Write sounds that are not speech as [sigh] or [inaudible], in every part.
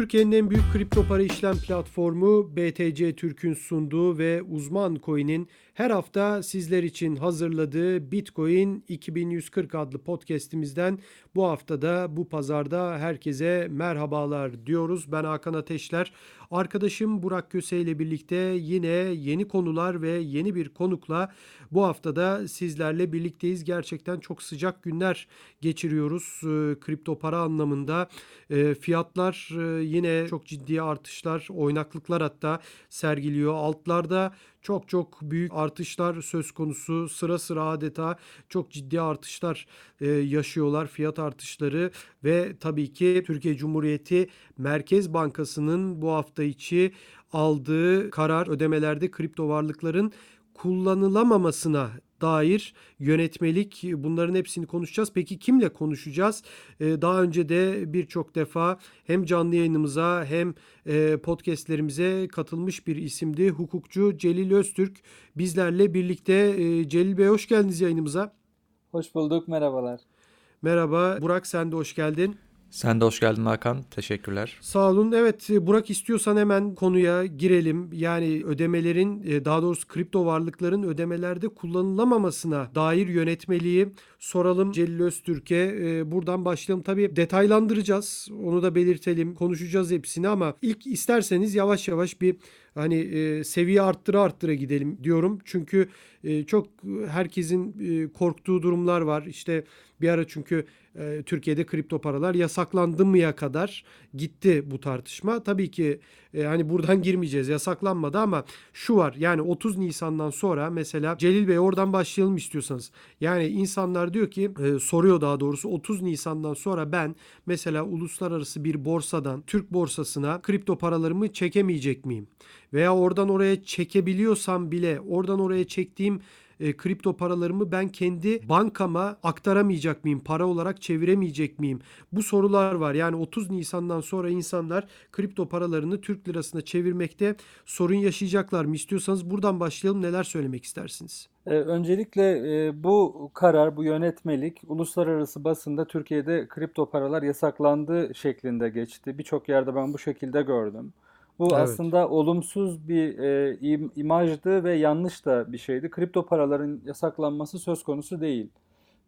Türkiye'nin en büyük kripto para işlem platformu BTC Türk'ün sunduğu ve Uzman Coin'in her hafta sizler için hazırladığı Bitcoin 2140 adlı podcast'imizden bu haftada bu pazarda herkese merhabalar diyoruz. Ben Hakan Ateşler. Arkadaşım Burak Köse ile birlikte yine yeni konular ve yeni bir konukla bu haftada sizlerle birlikteyiz. Gerçekten çok sıcak günler geçiriyoruz e, kripto para anlamında. E, fiyatlar e, yine çok ciddi artışlar, oynaklıklar hatta sergiliyor. Altlarda çok çok büyük artışlar söz konusu. Sıra sıra adeta çok ciddi artışlar e, yaşıyorlar, fiyat artışları ve tabii ki Türkiye Cumhuriyeti Merkez Bankası'nın bu hafta içi aldığı karar ödemelerde kripto varlıkların kullanılamamasına dair yönetmelik bunların hepsini konuşacağız. Peki kimle konuşacağız? Ee, daha önce de birçok defa hem canlı yayınımıza hem e, podcastlerimize katılmış bir isimdi. Hukukçu Celil Öztürk bizlerle birlikte. E, Celil Bey hoş geldiniz yayınımıza. Hoş bulduk, merhabalar. Merhaba Burak sen de hoş geldin. Sen de hoş geldin Hakan. Teşekkürler. Sağ olun. Evet Burak istiyorsan hemen konuya girelim. Yani ödemelerin e, daha doğrusu kripto varlıkların ödemelerde kullanılamamasına dair yönetmeliği soralım Celil Öztürk'e. E, buradan başlayalım. Tabii detaylandıracağız. Onu da belirtelim. Konuşacağız hepsini ama ilk isterseniz yavaş yavaş bir hani e, seviye arttıra arttıra gidelim diyorum. Çünkü çok herkesin korktuğu durumlar var. İşte bir ara çünkü e, Türkiye'de kripto paralar yasaklandı mıya kadar gitti bu tartışma. Tabii ki e, hani buradan [laughs] girmeyeceğiz yasaklanmadı ama şu var yani 30 Nisan'dan sonra mesela Celil Bey oradan başlayalım istiyorsanız. Yani insanlar diyor ki e, soruyor daha doğrusu 30 Nisan'dan sonra ben mesela uluslararası bir borsadan Türk borsasına kripto paralarımı çekemeyecek miyim? Veya oradan oraya çekebiliyorsam bile oradan oraya çektiğim e, kripto paralarımı ben kendi bankama aktaramayacak mıyım? Para olarak çeviremeyecek miyim? Bu sorular var. Yani 30 Nisan'dan sonra insanlar kripto paralarını Türk lirasına çevirmekte sorun yaşayacaklar mı? İstiyorsanız buradan başlayalım. Neler söylemek istersiniz? Ee, öncelikle e, bu karar, bu yönetmelik uluslararası basında Türkiye'de kripto paralar yasaklandı şeklinde geçti. Birçok yerde ben bu şekilde gördüm. Bu evet. aslında olumsuz bir e, im, imajdı ve yanlış da bir şeydi. Kripto paraların yasaklanması söz konusu değil.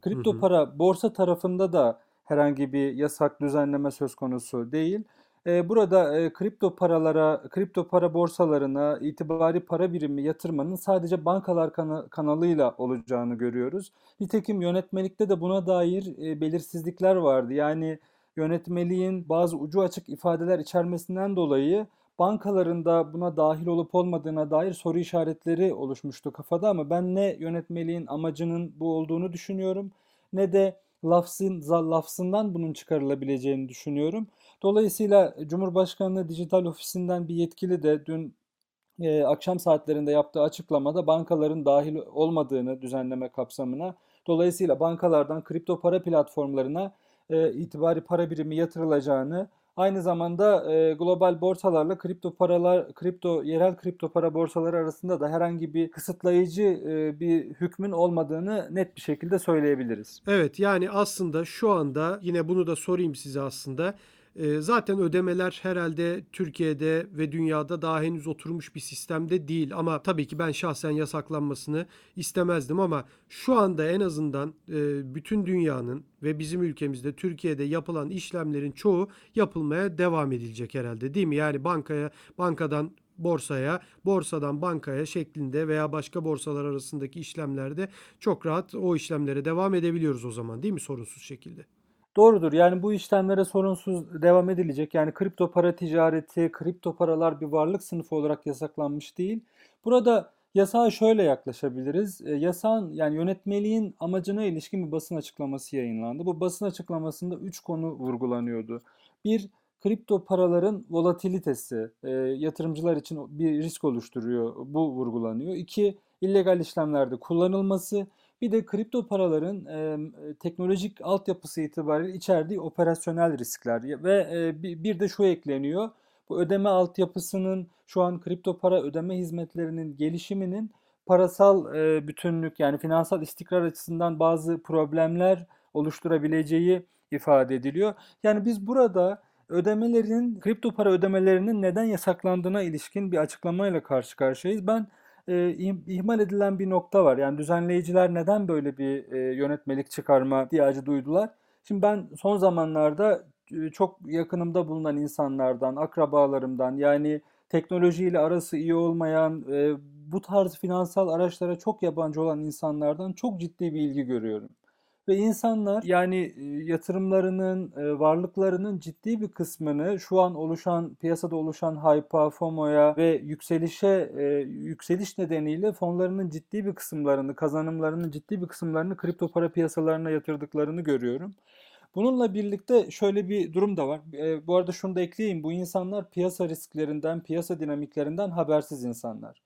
Kripto hı hı. para borsa tarafında da herhangi bir yasak düzenleme söz konusu değil. E, burada e, kripto paralara, kripto para borsalarına itibari para birimi yatırmanın sadece bankalar kana, kanalıyla olacağını görüyoruz. Nitekim yönetmelikte de buna dair e, belirsizlikler vardı. Yani yönetmeliğin bazı ucu açık ifadeler içermesinden dolayı bankalarında buna dahil olup olmadığına dair soru işaretleri oluşmuştu kafada ama ben ne yönetmeliğin amacının bu olduğunu düşünüyorum ne de lafzın, lafzından bunun çıkarılabileceğini düşünüyorum. Dolayısıyla Cumhurbaşkanlığı Dijital Ofisi'nden bir yetkili de dün e, akşam saatlerinde yaptığı açıklamada bankaların dahil olmadığını düzenleme kapsamına dolayısıyla bankalardan kripto para platformlarına e, itibari para birimi yatırılacağını Aynı zamanda e, global borsalarla kripto paralar, kripto yerel kripto para borsaları arasında da herhangi bir kısıtlayıcı e, bir hükmün olmadığını net bir şekilde söyleyebiliriz. Evet yani aslında şu anda yine bunu da sorayım size aslında. Ee, zaten ödemeler herhalde Türkiye'de ve dünyada daha henüz oturmuş bir sistemde değil ama tabii ki ben şahsen yasaklanmasını istemezdim ama şu anda en azından e, bütün dünyanın ve bizim ülkemizde Türkiye'de yapılan işlemlerin çoğu yapılmaya devam edilecek herhalde değil mi? Yani bankaya bankadan borsaya, borsadan bankaya şeklinde veya başka borsalar arasındaki işlemlerde çok rahat o işlemlere devam edebiliyoruz o zaman değil mi sorunsuz şekilde? Doğrudur. Yani bu işlemlere sorunsuz devam edilecek. Yani kripto para ticareti, kripto paralar bir varlık sınıfı olarak yasaklanmış değil. Burada yasağa şöyle yaklaşabiliriz. E, yasağın yani yönetmeliğin amacına ilişkin bir basın açıklaması yayınlandı. Bu basın açıklamasında 3 konu vurgulanıyordu. Bir, kripto paraların volatilitesi e, yatırımcılar için bir risk oluşturuyor. Bu vurgulanıyor. İki, illegal işlemlerde kullanılması. Bir de kripto paraların e, teknolojik altyapısı itibariyle içerdiği operasyonel riskler ve e, bir de şu ekleniyor. Bu ödeme altyapısının şu an kripto para ödeme hizmetlerinin gelişiminin parasal e, bütünlük yani finansal istikrar açısından bazı problemler oluşturabileceği ifade ediliyor. Yani biz burada ödemelerin, kripto para ödemelerinin neden yasaklandığına ilişkin bir açıklamayla karşı karşıyayız. Ben e, ihmal edilen bir nokta var. Yani düzenleyiciler neden böyle bir e, yönetmelik çıkarma ihtiyacı duydular? Şimdi ben son zamanlarda e, çok yakınımda bulunan insanlardan, akrabalarımdan yani teknolojiyle arası iyi olmayan, e, bu tarz finansal araçlara çok yabancı olan insanlardan çok ciddi bir ilgi görüyorum. Ve insanlar yani e, yatırımlarının, e, varlıklarının ciddi bir kısmını şu an oluşan, piyasada oluşan hype'a, FOMO'ya ve yükselişe, e, yükseliş nedeniyle fonlarının ciddi bir kısımlarını, kazanımlarının ciddi bir kısımlarını kripto para piyasalarına yatırdıklarını görüyorum. Bununla birlikte şöyle bir durum da var. E, bu arada şunu da ekleyeyim. Bu insanlar piyasa risklerinden, piyasa dinamiklerinden habersiz insanlar.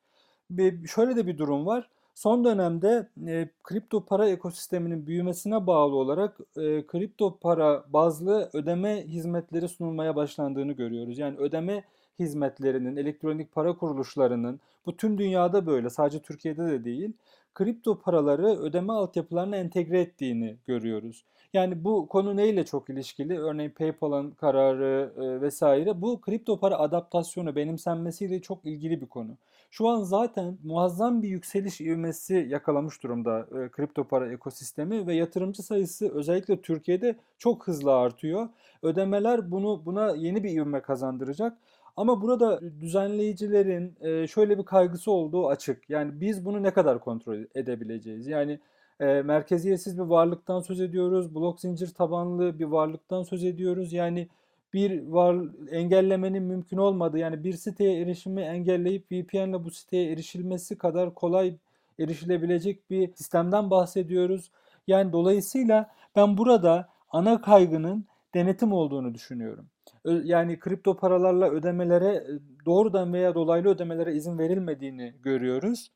Ve şöyle de bir durum var. Son dönemde e, kripto para ekosisteminin büyümesine bağlı olarak e, kripto para bazlı ödeme hizmetleri sunulmaya başlandığını görüyoruz. Yani ödeme hizmetlerinin, elektronik para kuruluşlarının, bu tüm dünyada böyle, sadece Türkiye'de de değil, kripto paraları ödeme altyapılarına entegre ettiğini görüyoruz. Yani bu konu neyle çok ilişkili? Örneğin PayPal'ın kararı e, vesaire. Bu kripto para adaptasyonu, benimsenmesiyle çok ilgili bir konu. Şu an zaten muazzam bir yükseliş ivmesi yakalamış durumda e, kripto para ekosistemi ve yatırımcı sayısı özellikle Türkiye'de çok hızlı artıyor. Ödemeler bunu buna yeni bir ivme kazandıracak. Ama burada düzenleyicilerin e, şöyle bir kaygısı olduğu açık. Yani biz bunu ne kadar kontrol edebileceğiz? Yani e, merkeziyetsiz bir varlıktan söz ediyoruz. Blok zincir tabanlı bir varlıktan söz ediyoruz. Yani bir var engellemenin mümkün olmadığı yani bir siteye erişimi engelleyip VPN ile bu siteye erişilmesi kadar kolay erişilebilecek bir sistemden bahsediyoruz. Yani dolayısıyla ben burada ana kaygının denetim olduğunu düşünüyorum. Yani kripto paralarla ödemelere e, doğrudan veya dolaylı ödemelere izin verilmediğini görüyoruz.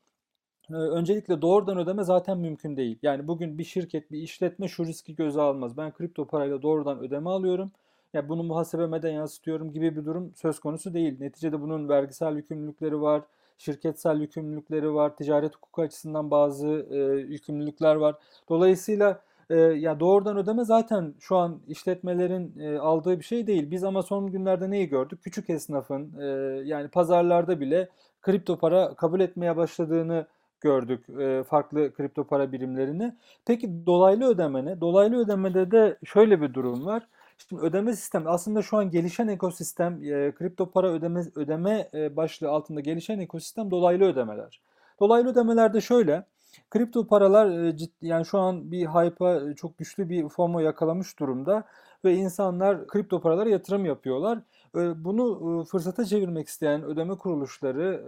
Öncelikle doğrudan ödeme zaten mümkün değil. Yani bugün bir şirket, bir işletme şu riski göze almaz. Ben kripto parayla doğrudan ödeme alıyorum. Ya bunu muhasebeme de yansıtıyorum gibi bir durum söz konusu değil. Neticede bunun vergisel yükümlülükleri var, şirketsel yükümlülükleri var, ticaret hukuku açısından bazı e, yükümlülükler var. Dolayısıyla e, ya doğrudan ödeme zaten şu an işletmelerin e, aldığı bir şey değil. Biz ama son günlerde neyi gördük? Küçük esnafın e, yani pazarlarda bile kripto para kabul etmeye başladığını gördük e, farklı kripto para birimlerini. Peki dolaylı ödeme ne? Dolaylı ödemede de şöyle bir durum var. Şimdi ödeme sistemi aslında şu an gelişen ekosistem e, kripto para ödeme ödeme e, başlığı altında gelişen ekosistem dolaylı ödemeler. Dolaylı ödemelerde şöyle kripto paralar e, ciddi, yani şu an bir hype'a çok güçlü bir FOMO yakalamış durumda ve insanlar kripto paralara yatırım yapıyorlar. Bunu fırsata çevirmek isteyen ödeme kuruluşları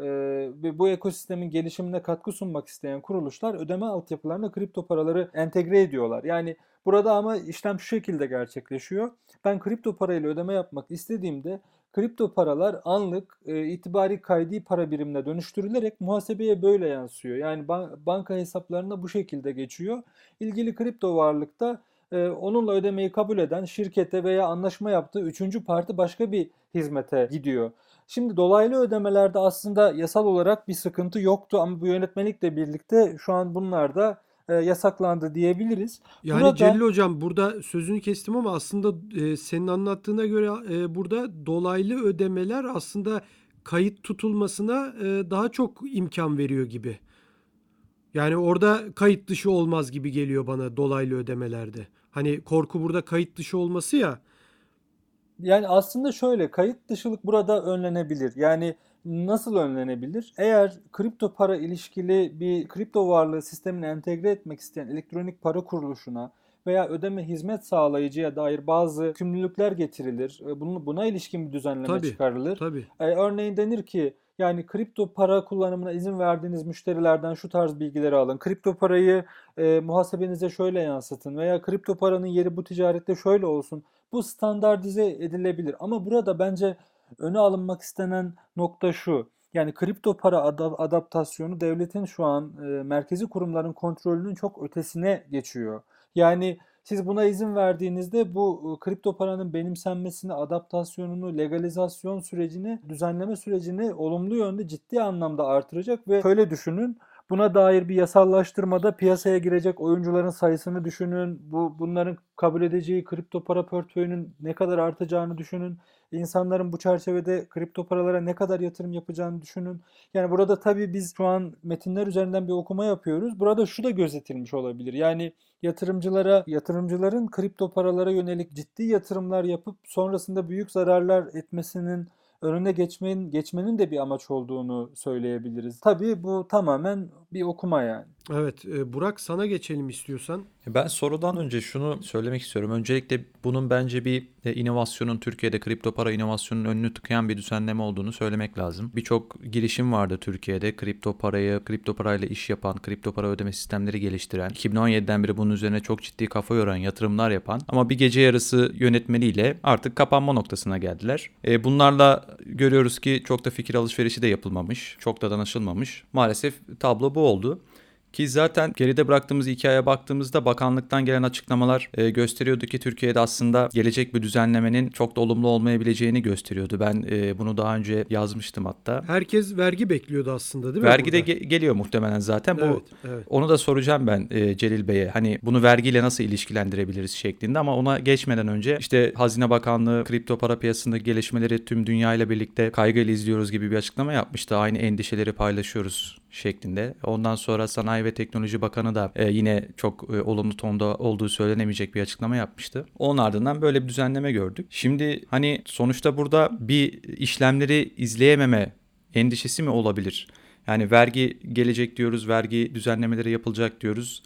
ve bu ekosistemin gelişimine katkı sunmak isteyen kuruluşlar ödeme altyapılarına kripto paraları entegre ediyorlar. Yani burada ama işlem şu şekilde gerçekleşiyor. Ben kripto parayla ödeme yapmak istediğimde kripto paralar anlık itibari kaydi para birimine dönüştürülerek muhasebeye böyle yansıyor. Yani banka hesaplarına bu şekilde geçiyor. İlgili kripto varlıkta onunla ödemeyi kabul eden şirkete veya anlaşma yaptığı üçüncü parti başka bir hizmete gidiyor. Şimdi dolaylı ödemelerde aslında yasal olarak bir sıkıntı yoktu ama bu yönetmelikle birlikte şu an bunlar da e, yasaklandı diyebiliriz. Yani burada... Celil Hocam burada sözünü kestim ama aslında e, senin anlattığına göre e, burada dolaylı ödemeler aslında kayıt tutulmasına e, daha çok imkan veriyor gibi. Yani orada kayıt dışı olmaz gibi geliyor bana dolaylı ödemelerde. Hani korku burada kayıt dışı olması ya. Yani aslında şöyle kayıt dışılık burada önlenebilir. Yani nasıl önlenebilir? Eğer kripto para ilişkili bir kripto varlığı sistemine entegre etmek isteyen elektronik para kuruluşuna veya ödeme hizmet sağlayıcıya dair bazı yükümlülükler getirilir. E, bunun, buna ilişkin bir düzenleme tabii, çıkarılır. Tabii. E, örneğin denir ki yani kripto para kullanımına izin verdiğiniz müşterilerden şu tarz bilgileri alın. Kripto parayı e, muhasebenize şöyle yansıtın veya kripto paranın yeri bu ticarette şöyle olsun. Bu standartize edilebilir ama burada bence öne alınmak istenen nokta şu. Yani kripto para adaptasyonu devletin şu an e, merkezi kurumların kontrolünün çok ötesine geçiyor. Yani siz buna izin verdiğinizde bu e, kripto paranın benimsenmesini, adaptasyonunu, legalizasyon sürecini, düzenleme sürecini olumlu yönde ciddi anlamda artıracak ve şöyle düşünün. Buna dair bir yasallaştırmada piyasaya girecek oyuncuların sayısını düşünün. Bu bunların kabul edeceği kripto para portföyünün ne kadar artacağını düşünün. İnsanların bu çerçevede kripto paralara ne kadar yatırım yapacağını düşünün. Yani burada tabii biz şu an metinler üzerinden bir okuma yapıyoruz. Burada şu da gözetilmiş olabilir. Yani yatırımcılara, yatırımcıların kripto paralara yönelik ciddi yatırımlar yapıp sonrasında büyük zararlar etmesinin önüne geçmenin geçmenin de bir amaç olduğunu söyleyebiliriz. Tabii bu tamamen bir okuma yani. Evet, e, Burak sana geçelim istiyorsan. Ben sorudan önce şunu söylemek istiyorum. Öncelikle bunun bence bir e, inovasyonun Türkiye'de kripto para inovasyonunun önünü tıkayan bir düzenleme olduğunu söylemek lazım. Birçok girişim vardı Türkiye'de. Kripto parayı, kripto parayla iş yapan, kripto para ödeme sistemleri geliştiren, 2017'den beri bunun üzerine çok ciddi kafa yoran, yatırımlar yapan ama bir gece yarısı yönetmeliyle artık kapanma noktasına geldiler. E, bunlarla görüyoruz ki çok da fikir alışverişi de yapılmamış, çok da danışılmamış. Maalesef tablo bu oldu. Ki zaten geride bıraktığımız hikayeye baktığımızda bakanlıktan gelen açıklamalar e, gösteriyordu ki Türkiye'de aslında gelecek bir düzenlemenin çok da olumlu olmayabileceğini gösteriyordu. Ben e, bunu daha önce yazmıştım hatta. Herkes vergi bekliyordu aslında değil mi? Vergi de burada? ge- geliyor muhtemelen zaten. Bu Evet, evet. onu da soracağım ben e, Celil Bey'e. Hani bunu vergiyle nasıl ilişkilendirebiliriz şeklinde ama ona geçmeden önce işte Hazine Bakanlığı kripto para piyasasındaki gelişmeleri tüm dünya ile birlikte kaygıyla izliyoruz gibi bir açıklama yapmıştı. Aynı endişeleri paylaşıyoruz şeklinde. Ondan sonra Sanayi ve Teknoloji Bakanı da e, yine çok e, olumlu tonda olduğu söylenemeyecek bir açıklama yapmıştı. Onun ardından böyle bir düzenleme gördük. Şimdi hani sonuçta burada bir işlemleri izleyememe endişesi mi olabilir? Yani vergi gelecek diyoruz, vergi düzenlemeleri yapılacak diyoruz.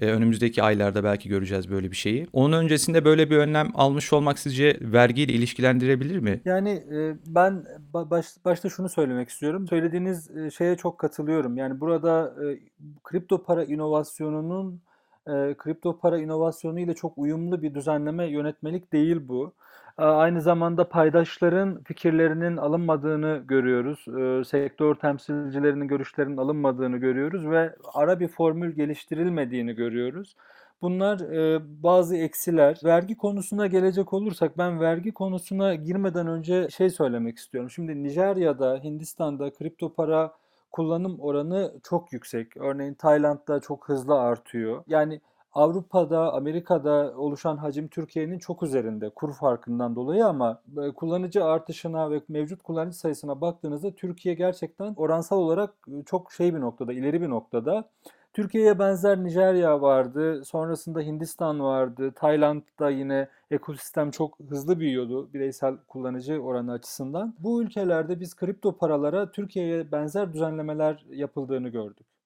Ee, önümüzdeki aylarda belki göreceğiz böyle bir şeyi. Onun öncesinde böyle bir önlem almış olmak sizce vergiyle ilişkilendirebilir mi? Yani e, ben ba- baş, başta şunu söylemek istiyorum. Söylediğiniz e, şeye çok katılıyorum. Yani burada e, kripto para inovasyonunun e, kripto para inovasyonu ile çok uyumlu bir düzenleme yönetmelik değil bu. Aynı zamanda paydaşların fikirlerinin alınmadığını görüyoruz. E, sektör temsilcilerinin görüşlerinin alınmadığını görüyoruz ve ara bir formül geliştirilmediğini görüyoruz. Bunlar e, bazı eksiler. Vergi konusuna gelecek olursak ben vergi konusuna girmeden önce şey söylemek istiyorum. Şimdi Nijerya'da, Hindistan'da kripto para kullanım oranı çok yüksek. Örneğin Tayland'da çok hızlı artıyor. Yani Avrupa'da, Amerika'da oluşan hacim Türkiye'nin çok üzerinde kur farkından dolayı ama e, kullanıcı artışına ve mevcut kullanıcı sayısına baktığınızda Türkiye gerçekten oransal olarak e, çok şey bir noktada, ileri bir noktada. Türkiye'ye benzer Nijerya vardı. Sonrasında Hindistan vardı. Tayland'da yine ekosistem çok hızlı büyüyordu bireysel kullanıcı oranı açısından. Bu ülkelerde biz kripto paralara Türkiye'ye benzer düzenlemeler yapıldığını gördük.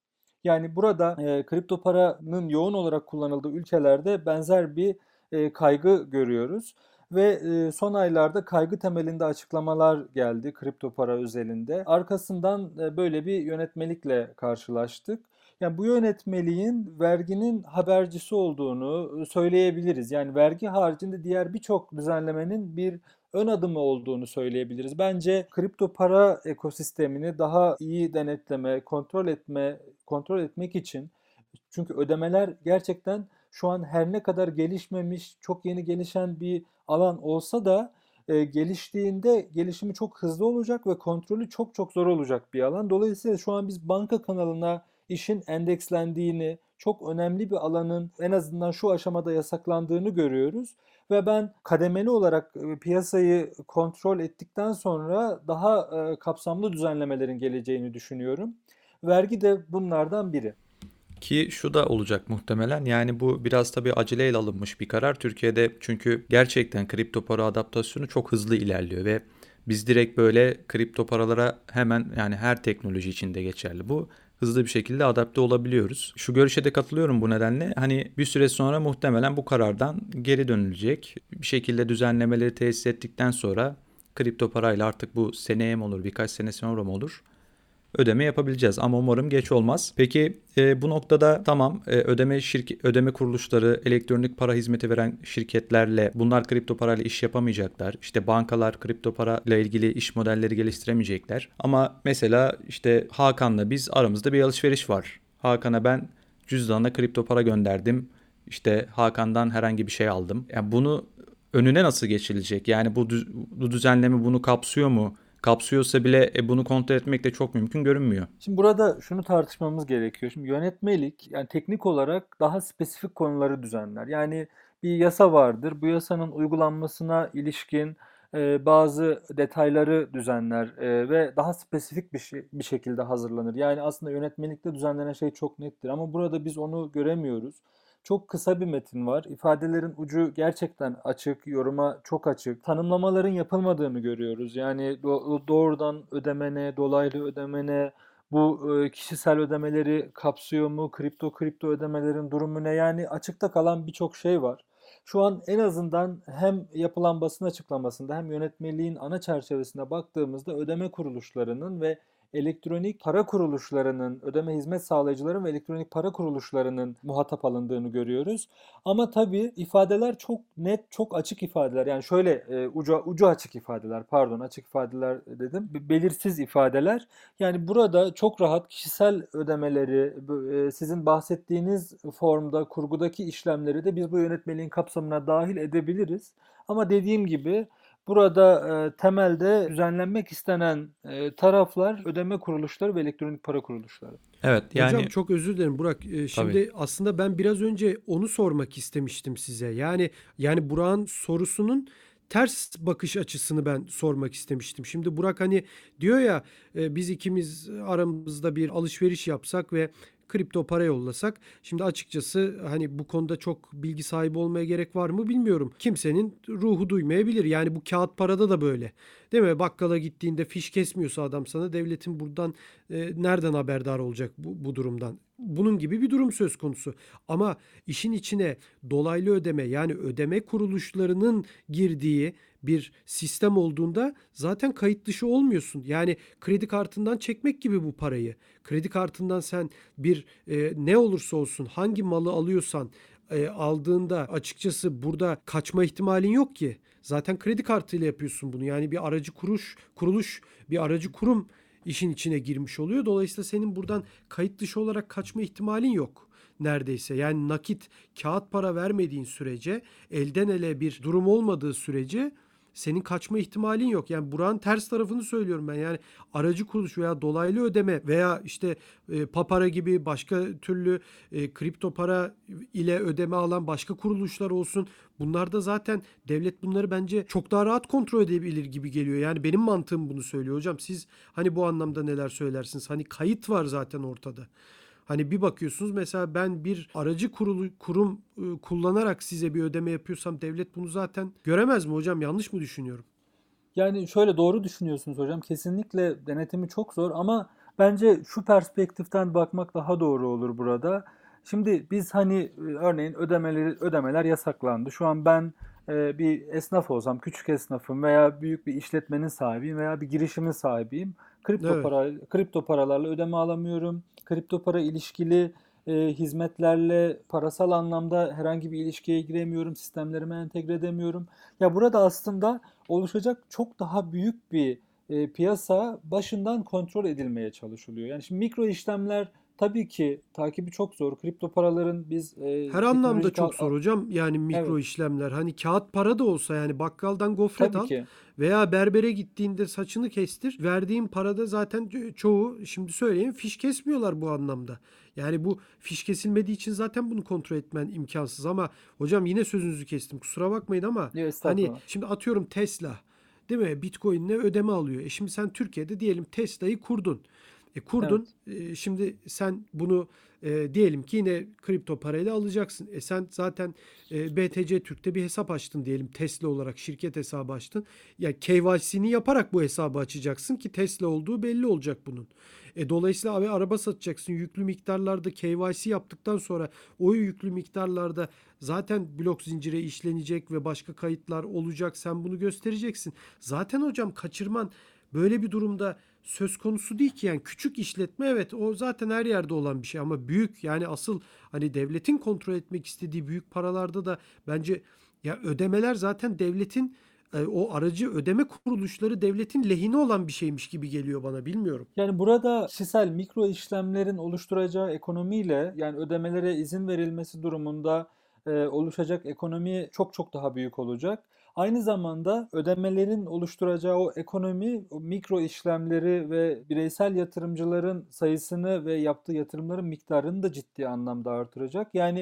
Yani burada e, kripto paranın yoğun olarak kullanıldığı ülkelerde benzer bir e, kaygı görüyoruz. Ve e, son aylarda kaygı temelinde açıklamalar geldi kripto para özelinde. Arkasından e, böyle bir yönetmelikle karşılaştık. Yani bu yönetmeliğin verginin habercisi olduğunu söyleyebiliriz. Yani vergi haricinde diğer birçok düzenlemenin bir ön adımı olduğunu söyleyebiliriz. Bence kripto para ekosistemini daha iyi denetleme, kontrol etme, kontrol etmek için çünkü ödemeler gerçekten şu an her ne kadar gelişmemiş, çok yeni gelişen bir alan olsa da e, geliştiğinde gelişimi çok hızlı olacak ve kontrolü çok çok zor olacak bir alan. Dolayısıyla şu an biz banka kanalına işin endekslendiğini, çok önemli bir alanın en azından şu aşamada yasaklandığını görüyoruz. Ve ben kademeli olarak e, piyasayı kontrol ettikten sonra daha e, kapsamlı düzenlemelerin geleceğini düşünüyorum. Vergi de bunlardan biri. Ki şu da olacak muhtemelen. Yani bu biraz tabii aceleyle alınmış bir karar. Türkiye'de çünkü gerçekten kripto para adaptasyonu çok hızlı ilerliyor ve biz direkt böyle kripto paralara hemen yani her teknoloji içinde geçerli bu hızlı bir şekilde adapte olabiliyoruz. Şu görüşe de katılıyorum bu nedenle. Hani bir süre sonra muhtemelen bu karardan geri dönülecek. Bir şekilde düzenlemeleri tesis ettikten sonra kripto parayla artık bu seneye mi olur, birkaç sene sonra mı olur? Ödeme yapabileceğiz ama umarım geç olmaz. Peki e, bu noktada tamam e, ödeme şirket ödeme kuruluşları elektronik para hizmeti veren şirketlerle bunlar kripto parayla iş yapamayacaklar. İşte bankalar kripto para ile ilgili iş modelleri geliştiremeyecekler. Ama mesela işte Hakan'la biz aramızda bir alışveriş var. Hakan'a ben cüzdanına kripto para gönderdim. İşte Hakan'dan herhangi bir şey aldım. Yani bunu önüne nasıl geçilecek? Yani bu, bu düzenleme bunu kapsıyor mu? Kapsıyorsa bile e, bunu kontrol etmek de çok mümkün görünmüyor. Şimdi burada şunu tartışmamız gerekiyor. Şimdi yönetmelik yani teknik olarak daha spesifik konuları düzenler. Yani bir yasa vardır. Bu yasanın uygulanmasına ilişkin e, bazı detayları düzenler e, ve daha spesifik bir, şey, bir şekilde hazırlanır. Yani aslında yönetmelikte düzenlenen şey çok nettir ama burada biz onu göremiyoruz. Çok kısa bir metin var. İfadelerin ucu gerçekten açık, yoruma çok açık. Tanımlamaların yapılmadığını görüyoruz. Yani do- doğrudan ödemene, dolaylı ödemene, bu e, kişisel ödemeleri kapsıyor mu? Kripto kripto ödemelerin durumu ne? Yani açıkta kalan birçok şey var. Şu an en azından hem yapılan basın açıklamasında hem yönetmeliğin ana çerçevesine baktığımızda ödeme kuruluşlarının ve elektronik para kuruluşlarının, ödeme hizmet sağlayıcıların ve elektronik para kuruluşlarının muhatap alındığını görüyoruz. Ama tabii ifadeler çok net, çok açık ifadeler. Yani şöyle e, ucu, ucu açık ifadeler, pardon açık ifadeler dedim. Belirsiz ifadeler. Yani burada çok rahat kişisel ödemeleri, e, sizin bahsettiğiniz formda, kurgudaki işlemleri de biz bu yönetmeliğin kapsamına dahil edebiliriz. Ama dediğim gibi Burada e, temelde düzenlenmek istenen e, taraflar ödeme kuruluşları ve elektronik para kuruluşları. Evet yani Hocam çok özür dilerim Burak. Ee, şimdi Tabii. aslında ben biraz önce onu sormak istemiştim size. Yani yani Burak'ın sorusunun ters bakış açısını ben sormak istemiştim. Şimdi Burak hani diyor ya e, biz ikimiz aramızda bir alışveriş yapsak ve kripto para yollasak. Şimdi açıkçası hani bu konuda çok bilgi sahibi olmaya gerek var mı bilmiyorum. Kimsenin ruhu duymayabilir. Yani bu kağıt parada da böyle. Değil mi? Bakkala gittiğinde fiş kesmiyorsa adam sana devletin buradan e, nereden haberdar olacak bu, bu durumdan? Bunun gibi bir durum söz konusu. Ama işin içine dolaylı ödeme yani ödeme kuruluşlarının girdiği bir sistem olduğunda zaten kayıt dışı olmuyorsun. Yani kredi kartından çekmek gibi bu parayı. Kredi kartından sen bir e, ne olursa olsun hangi malı alıyorsan e, aldığında açıkçası burada kaçma ihtimalin yok ki. Zaten kredi kartıyla yapıyorsun bunu. Yani bir aracı kuruş, kuruluş, bir aracı kurum işin içine girmiş oluyor. Dolayısıyla senin buradan kayıt dışı olarak kaçma ihtimalin yok neredeyse. Yani nakit, kağıt para vermediğin sürece, elden ele bir durum olmadığı sürece senin kaçma ihtimalin yok. Yani buranın ters tarafını söylüyorum ben. Yani aracı kuruluş veya dolaylı ödeme veya işte e, papara gibi başka türlü e, kripto para ile ödeme alan başka kuruluşlar olsun. Bunlarda zaten devlet bunları bence çok daha rahat kontrol edebilir gibi geliyor. Yani benim mantığım bunu söylüyor hocam. Siz hani bu anlamda neler söylersiniz? Hani kayıt var zaten ortada. Hani bir bakıyorsunuz mesela ben bir aracı kurulu, kurum e, kullanarak size bir ödeme yapıyorsam devlet bunu zaten göremez mi hocam? Yanlış mı düşünüyorum? Yani şöyle doğru düşünüyorsunuz hocam. Kesinlikle denetimi çok zor ama bence şu perspektiften bakmak daha doğru olur burada. Şimdi biz hani e, örneğin ödemeleri ödemeler yasaklandı. Şu an ben e, bir esnaf olsam, küçük esnafım veya büyük bir işletmenin sahibiyim veya bir girişimin sahibiyim. Kripto Evet. para kripto paralarla ödeme alamıyorum. Kripto para ilişkili e, hizmetlerle parasal anlamda herhangi bir ilişkiye giremiyorum, sistemlerime entegre edemiyorum. Ya burada aslında oluşacak çok daha büyük bir e, piyasa başından kontrol edilmeye çalışılıyor. Yani şimdi mikro işlemler tabii ki takibi çok zor. Kripto paraların biz e, Her anlamda çok zor hocam. Yani mikro Evet. işlemler. Hani kağıt para da olsa yani bakkaldan gofret Tabii al ki. veya berbere gittiğinde saçını kestir. Verdiğin parada zaten ço- çoğu şimdi söyleyeyim fiş kesmiyorlar bu anlamda. Yani bu fiş kesilmediği için zaten bunu kontrol etmen imkansız ama hocam yine sözünüzü kestim. Kusura bakmayın ama Yok, hani şimdi atıyorum Tesla değil mi? Bitcoin'le ödeme alıyor. E şimdi sen Türkiye'de diyelim Tesla'yı kurdun. E kurdun. E, şimdi sen bunu e, diyelim ki yine kripto parayla alacaksın. E sen zaten e, BTC Türk'te bir hesap açtın diyelim Tesla olarak şirket hesabı açtın. Ya KYC'ni yaparak bu hesabı açacaksın ki Tesla olduğu belli olacak bunun. E, dolayısıyla abi araba satacaksın yüklü miktarlarda KYC yaptıktan sonra o yüklü miktarlarda zaten blok zincire işlenecek ve başka kayıtlar olacak. Sen bunu göstereceksin. Zaten hocam kaçırman böyle bir durumda söz konusu değil ki yani küçük işletme evet o zaten her yerde olan bir şey ama büyük yani asıl hani devletin kontrol etmek istediği büyük paralarda da bence ya ödemeler zaten devletin e, o aracı ödeme kuruluşları devletin lehine olan bir şeymiş gibi geliyor bana bilmiyorum. Yani burada kişisel mikro işlemlerin oluşturacağı ekonomiyle yani ödemelere izin verilmesi durumunda e, oluşacak ekonomi çok çok daha büyük olacak. Aynı zamanda ödemelerin oluşturacağı o ekonomi, o mikro işlemleri ve bireysel yatırımcıların sayısını ve yaptığı yatırımların miktarını da ciddi anlamda artıracak. Yani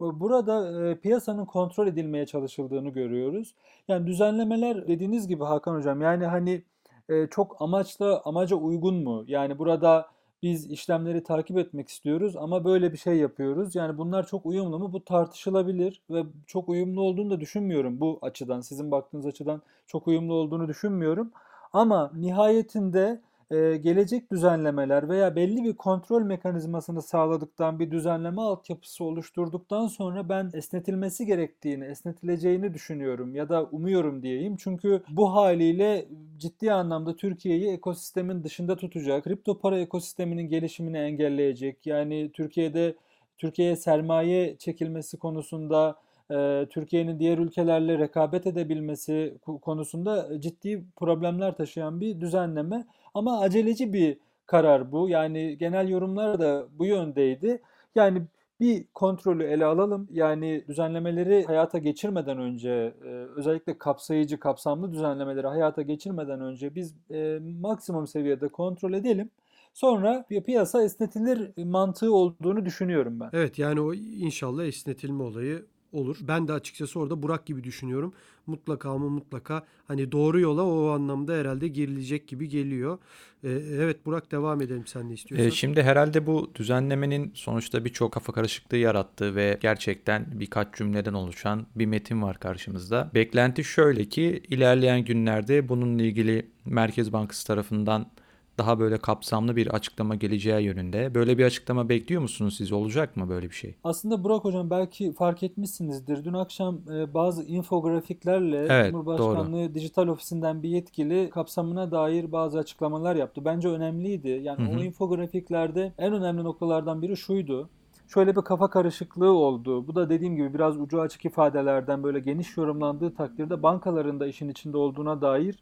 e, burada e, piyasanın kontrol edilmeye çalışıldığını görüyoruz. Yani düzenlemeler dediğiniz gibi Hakan Hocam yani hani e, çok amaçla amaca uygun mu? Yani burada biz işlemleri takip etmek istiyoruz ama böyle bir şey yapıyoruz. Yani bunlar çok uyumlu mu? Bu tartışılabilir ve çok uyumlu olduğunu da düşünmüyorum bu açıdan. Sizin baktığınız açıdan çok uyumlu olduğunu düşünmüyorum. Ama nihayetinde e, gelecek düzenlemeler veya belli bir kontrol mekanizmasını sağladıktan bir düzenleme altyapısı oluşturduktan sonra ben esnetilmesi gerektiğini, esnetileceğini düşünüyorum ya da umuyorum diyeyim. Çünkü bu haliyle ciddi anlamda Türkiye'yi ekosistemin dışında tutacak, kripto para ekosisteminin gelişimini engelleyecek. Yani Türkiye'de Türkiye'ye sermaye çekilmesi konusunda Türkiye'nin diğer ülkelerle rekabet edebilmesi konusunda ciddi problemler taşıyan bir düzenleme. Ama aceleci bir karar bu. Yani genel yorumlar da bu yöndeydi. Yani bir kontrolü ele alalım. Yani düzenlemeleri hayata geçirmeden önce özellikle kapsayıcı, kapsamlı düzenlemeleri hayata geçirmeden önce biz maksimum seviyede kontrol edelim. Sonra bir piyasa esnetilir mantığı olduğunu düşünüyorum ben. Evet yani o inşallah esnetilme olayı olur. Ben de açıkçası orada Burak gibi düşünüyorum. Mutlaka ama mutlaka hani doğru yola o anlamda herhalde girilecek gibi geliyor. Ee, evet Burak devam edelim sen ne istiyorsan. Ee, şimdi herhalde bu düzenlemenin sonuçta birçok kafa karışıklığı yarattığı ve gerçekten birkaç cümleden oluşan bir metin var karşımızda. Beklenti şöyle ki ilerleyen günlerde bununla ilgili Merkez Bankası tarafından daha böyle kapsamlı bir açıklama geleceği yönünde. Böyle bir açıklama bekliyor musunuz siz? Olacak mı böyle bir şey? Aslında Burak Hocam belki fark etmişsinizdir. Dün akşam e, bazı infografiklerle Evet, Cumhurbaşkanlığı doğru. Dijital Ofisi'nden bir yetkili kapsamına dair bazı açıklamalar yaptı. Bence önemliydi. Yani Hı hı. o infografiklerde en önemli noktalardan biri şuydu. Şöyle bir kafa karışıklığı oldu. Bu da dediğim gibi biraz ucu açık ifadelerden böyle geniş yorumlandığı takdirde bankaların da işin içinde olduğuna dair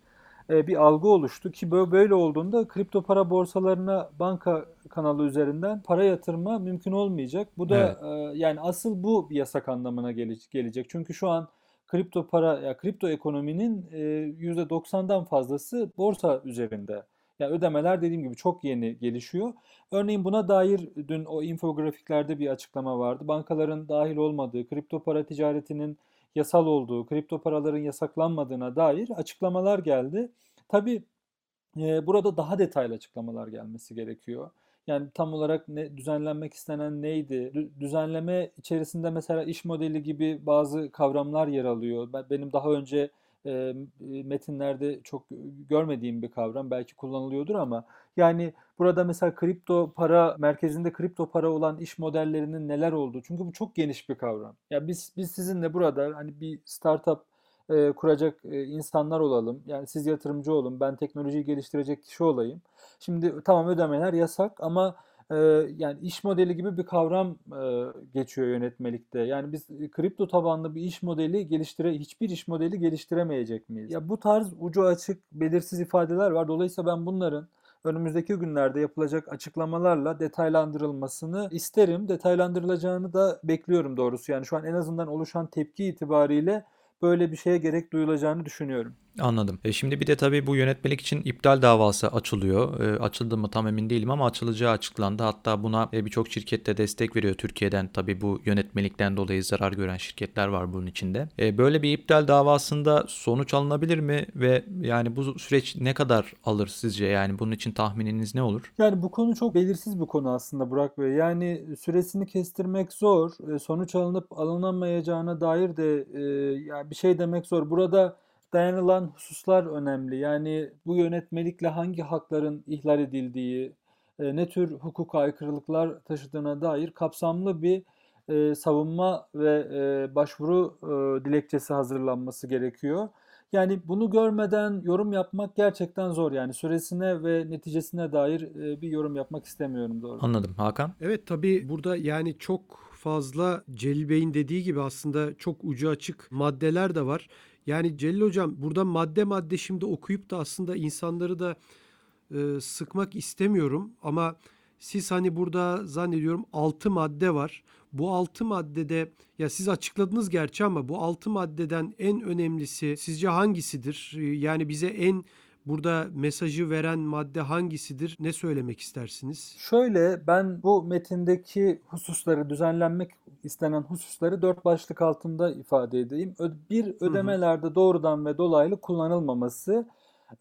bir algı oluştu ki böyle olduğunda kripto para borsalarına banka kanalı üzerinden para yatırma mümkün olmayacak. Bu da Evet. e, yani asıl bu bir yasak anlamına gele- gelecek. Çünkü şu an kripto para ya kripto ekonominin e, %90'dan fazlası borsa üzerinde. Ya ödemeler dediğim gibi çok yeni gelişiyor. Örneğin buna dair dün o infografiklerde bir açıklama vardı. Bankaların dahil olmadığı, kripto para ticaretinin yasal olduğu, kripto paraların yasaklanmadığına dair açıklamalar geldi. Tabii e, burada daha detaylı açıklamalar gelmesi gerekiyor. Yani tam olarak ne düzenlenmek istenen neydi? Dü- Düzenleme içerisinde mesela iş modeli gibi bazı kavramlar yer alıyor. Ben, benim daha önce e, metinlerde çok görmediğim bir kavram. Belki kullanılıyordur ama yani burada mesela kripto para merkezinde kripto para olan iş modellerinin neler olduğu. Çünkü bu çok geniş bir kavram. Ya biz biz sizinle burada hani bir startup e, kuracak e, insanlar olalım. Yani siz yatırımcı olun, ben teknolojiyi geliştirecek kişi olayım. Şimdi tamam ödemeler yasak ama e, yani iş modeli gibi bir kavram e, geçiyor yönetmelikte. Yani biz e, kripto tabanlı bir iş modeli geliştire hiçbir iş modeli geliştiremeyecek miyiz? Ya bu tarz ucu açık, belirsiz ifadeler var. Dolayısıyla ben bunların önümüzdeki günlerde yapılacak açıklamalarla detaylandırılmasını isterim. Detaylandırılacağını da bekliyorum doğrusu. Yani şu an en azından oluşan tepki itibariyle böyle bir şeye gerek duyulacağını düşünüyorum. Anladım. E şimdi bir de tabii bu yönetmelik için iptal davası açılıyor. E, açıldı mı tam emin değilim ama açılacağı açıklandı. Hatta buna e, birçok şirket de destek veriyor Türkiye'den. Tabii bu yönetmelikten dolayı zarar gören şirketler var bunun içinde. E, böyle bir iptal davasında sonuç alınabilir mi ve yani bu süreç ne kadar alır sizce? Yani bunun için tahmininiz ne olur? Yani bu konu çok belirsiz bir konu aslında Burak Bey. Yani süresini kestirmek zor. E, Sonuç alınıp alınamayacağına dair de e, yani bir şey demek zor. Burada dayanılan hususlar önemli. Yani bu yönetmelikle hangi hakların ihlal edildiği, e, ne tür hukuk aykırılıklar taşıdığına dair kapsamlı bir e, savunma ve e, başvuru e, dilekçesi hazırlanması gerekiyor. Yani bunu görmeden yorum yapmak gerçekten zor. Yani süresine ve neticesine dair e, bir yorum yapmak istemiyorum doğrusu. Anladım. Hakan? Evet tabii burada yani çok fazla Celil Bey'in dediği gibi aslında çok ucu açık maddeler de var. Yani Celil Hocam burada madde madde şimdi okuyup da aslında insanları da e, sıkmak istemiyorum ama siz hani burada zannediyorum 6 madde var. Bu 6 maddede ya siz açıkladınız gerçi ama bu 6 maddeden en önemlisi sizce hangisidir? Yani bize en burada mesajı veren madde hangisidir? Ne söylemek istersiniz? Şöyle ben bu metindeki hususları düzenlenmek istenen hususları dört başlık altında ifade edeyim. Bir ödemelerde doğrudan ve dolaylı kullanılmaması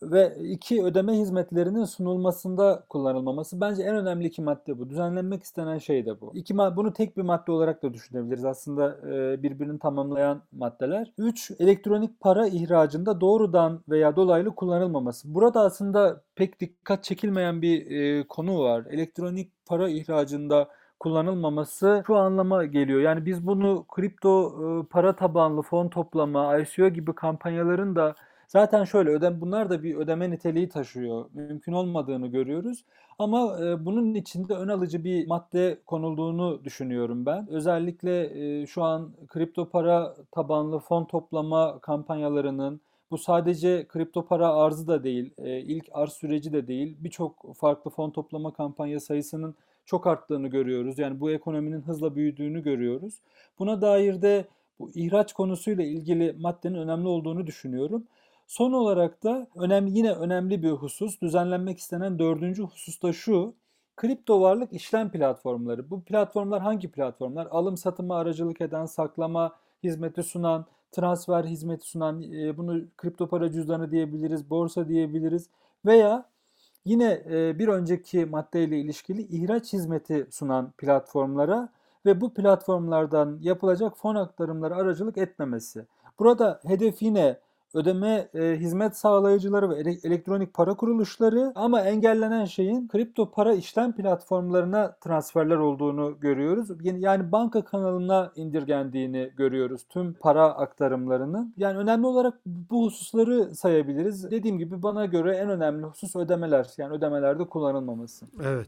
ve iki ödeme hizmetlerinin sunulmasında kullanılmaması. Bence en önemli iki madde bu. Düzenlenmek istenen şey de bu. İki bunu tek bir madde olarak da düşünebiliriz. Aslında e, birbirini tamamlayan maddeler. Üç, elektronik para ihracında doğrudan veya dolaylı kullanılmaması. Burada aslında pek dikkat çekilmeyen bir e, konu var. Elektronik para ihracında kullanılmaması şu anlama geliyor. Yani biz bunu kripto e, para tabanlı fon toplama, ICO gibi kampanyaların da zaten şöyle ödem bunlar da bir ödeme niteliği taşıyor. Mümkün olmadığını görüyoruz. Ama e, bunun içinde ön alıcı bir madde konulduğunu düşünüyorum ben. Özellikle e, şu an kripto para tabanlı fon toplama kampanyalarının bu sadece kripto para arzı da değil, e, ilk arz süreci de değil. Birçok farklı fon toplama kampanya sayısının çok arttığını görüyoruz. Yani bu ekonominin hızla büyüdüğünü görüyoruz. Buna dair de bu ihraç konusuyla ilgili maddenin önemli olduğunu düşünüyorum. Son olarak da önemli yine önemli bir husus, düzenlenmek istenen dördüncü husus da şu. Kripto varlık işlem platformları. Bu platformlar hangi platformlar? Alım satıma aracılık eden, saklama hizmeti sunan, transfer hizmeti sunan, e, bunu kripto para cüzdanı diyebiliriz, borsa diyebiliriz veya Yine e, bir önceki maddeyle ilişkili ihraç hizmeti sunan platformlara ve bu platformlardan yapılacak fon aktarımları aracılık etmemesi. Burada hedef yine ödeme e, hizmet sağlayıcıları ve ele- elektronik para kuruluşları ama engellenen şeyin kripto para işlem platformlarına transferler olduğunu görüyoruz. Yani, yani banka kanalına indirgendiğini görüyoruz tüm para aktarımlarının. Yani önemli olarak bu hususları sayabiliriz. Dediğim gibi bana göre en önemli husus ödemeler. Yani ödemelerde kullanılmaması. Evet.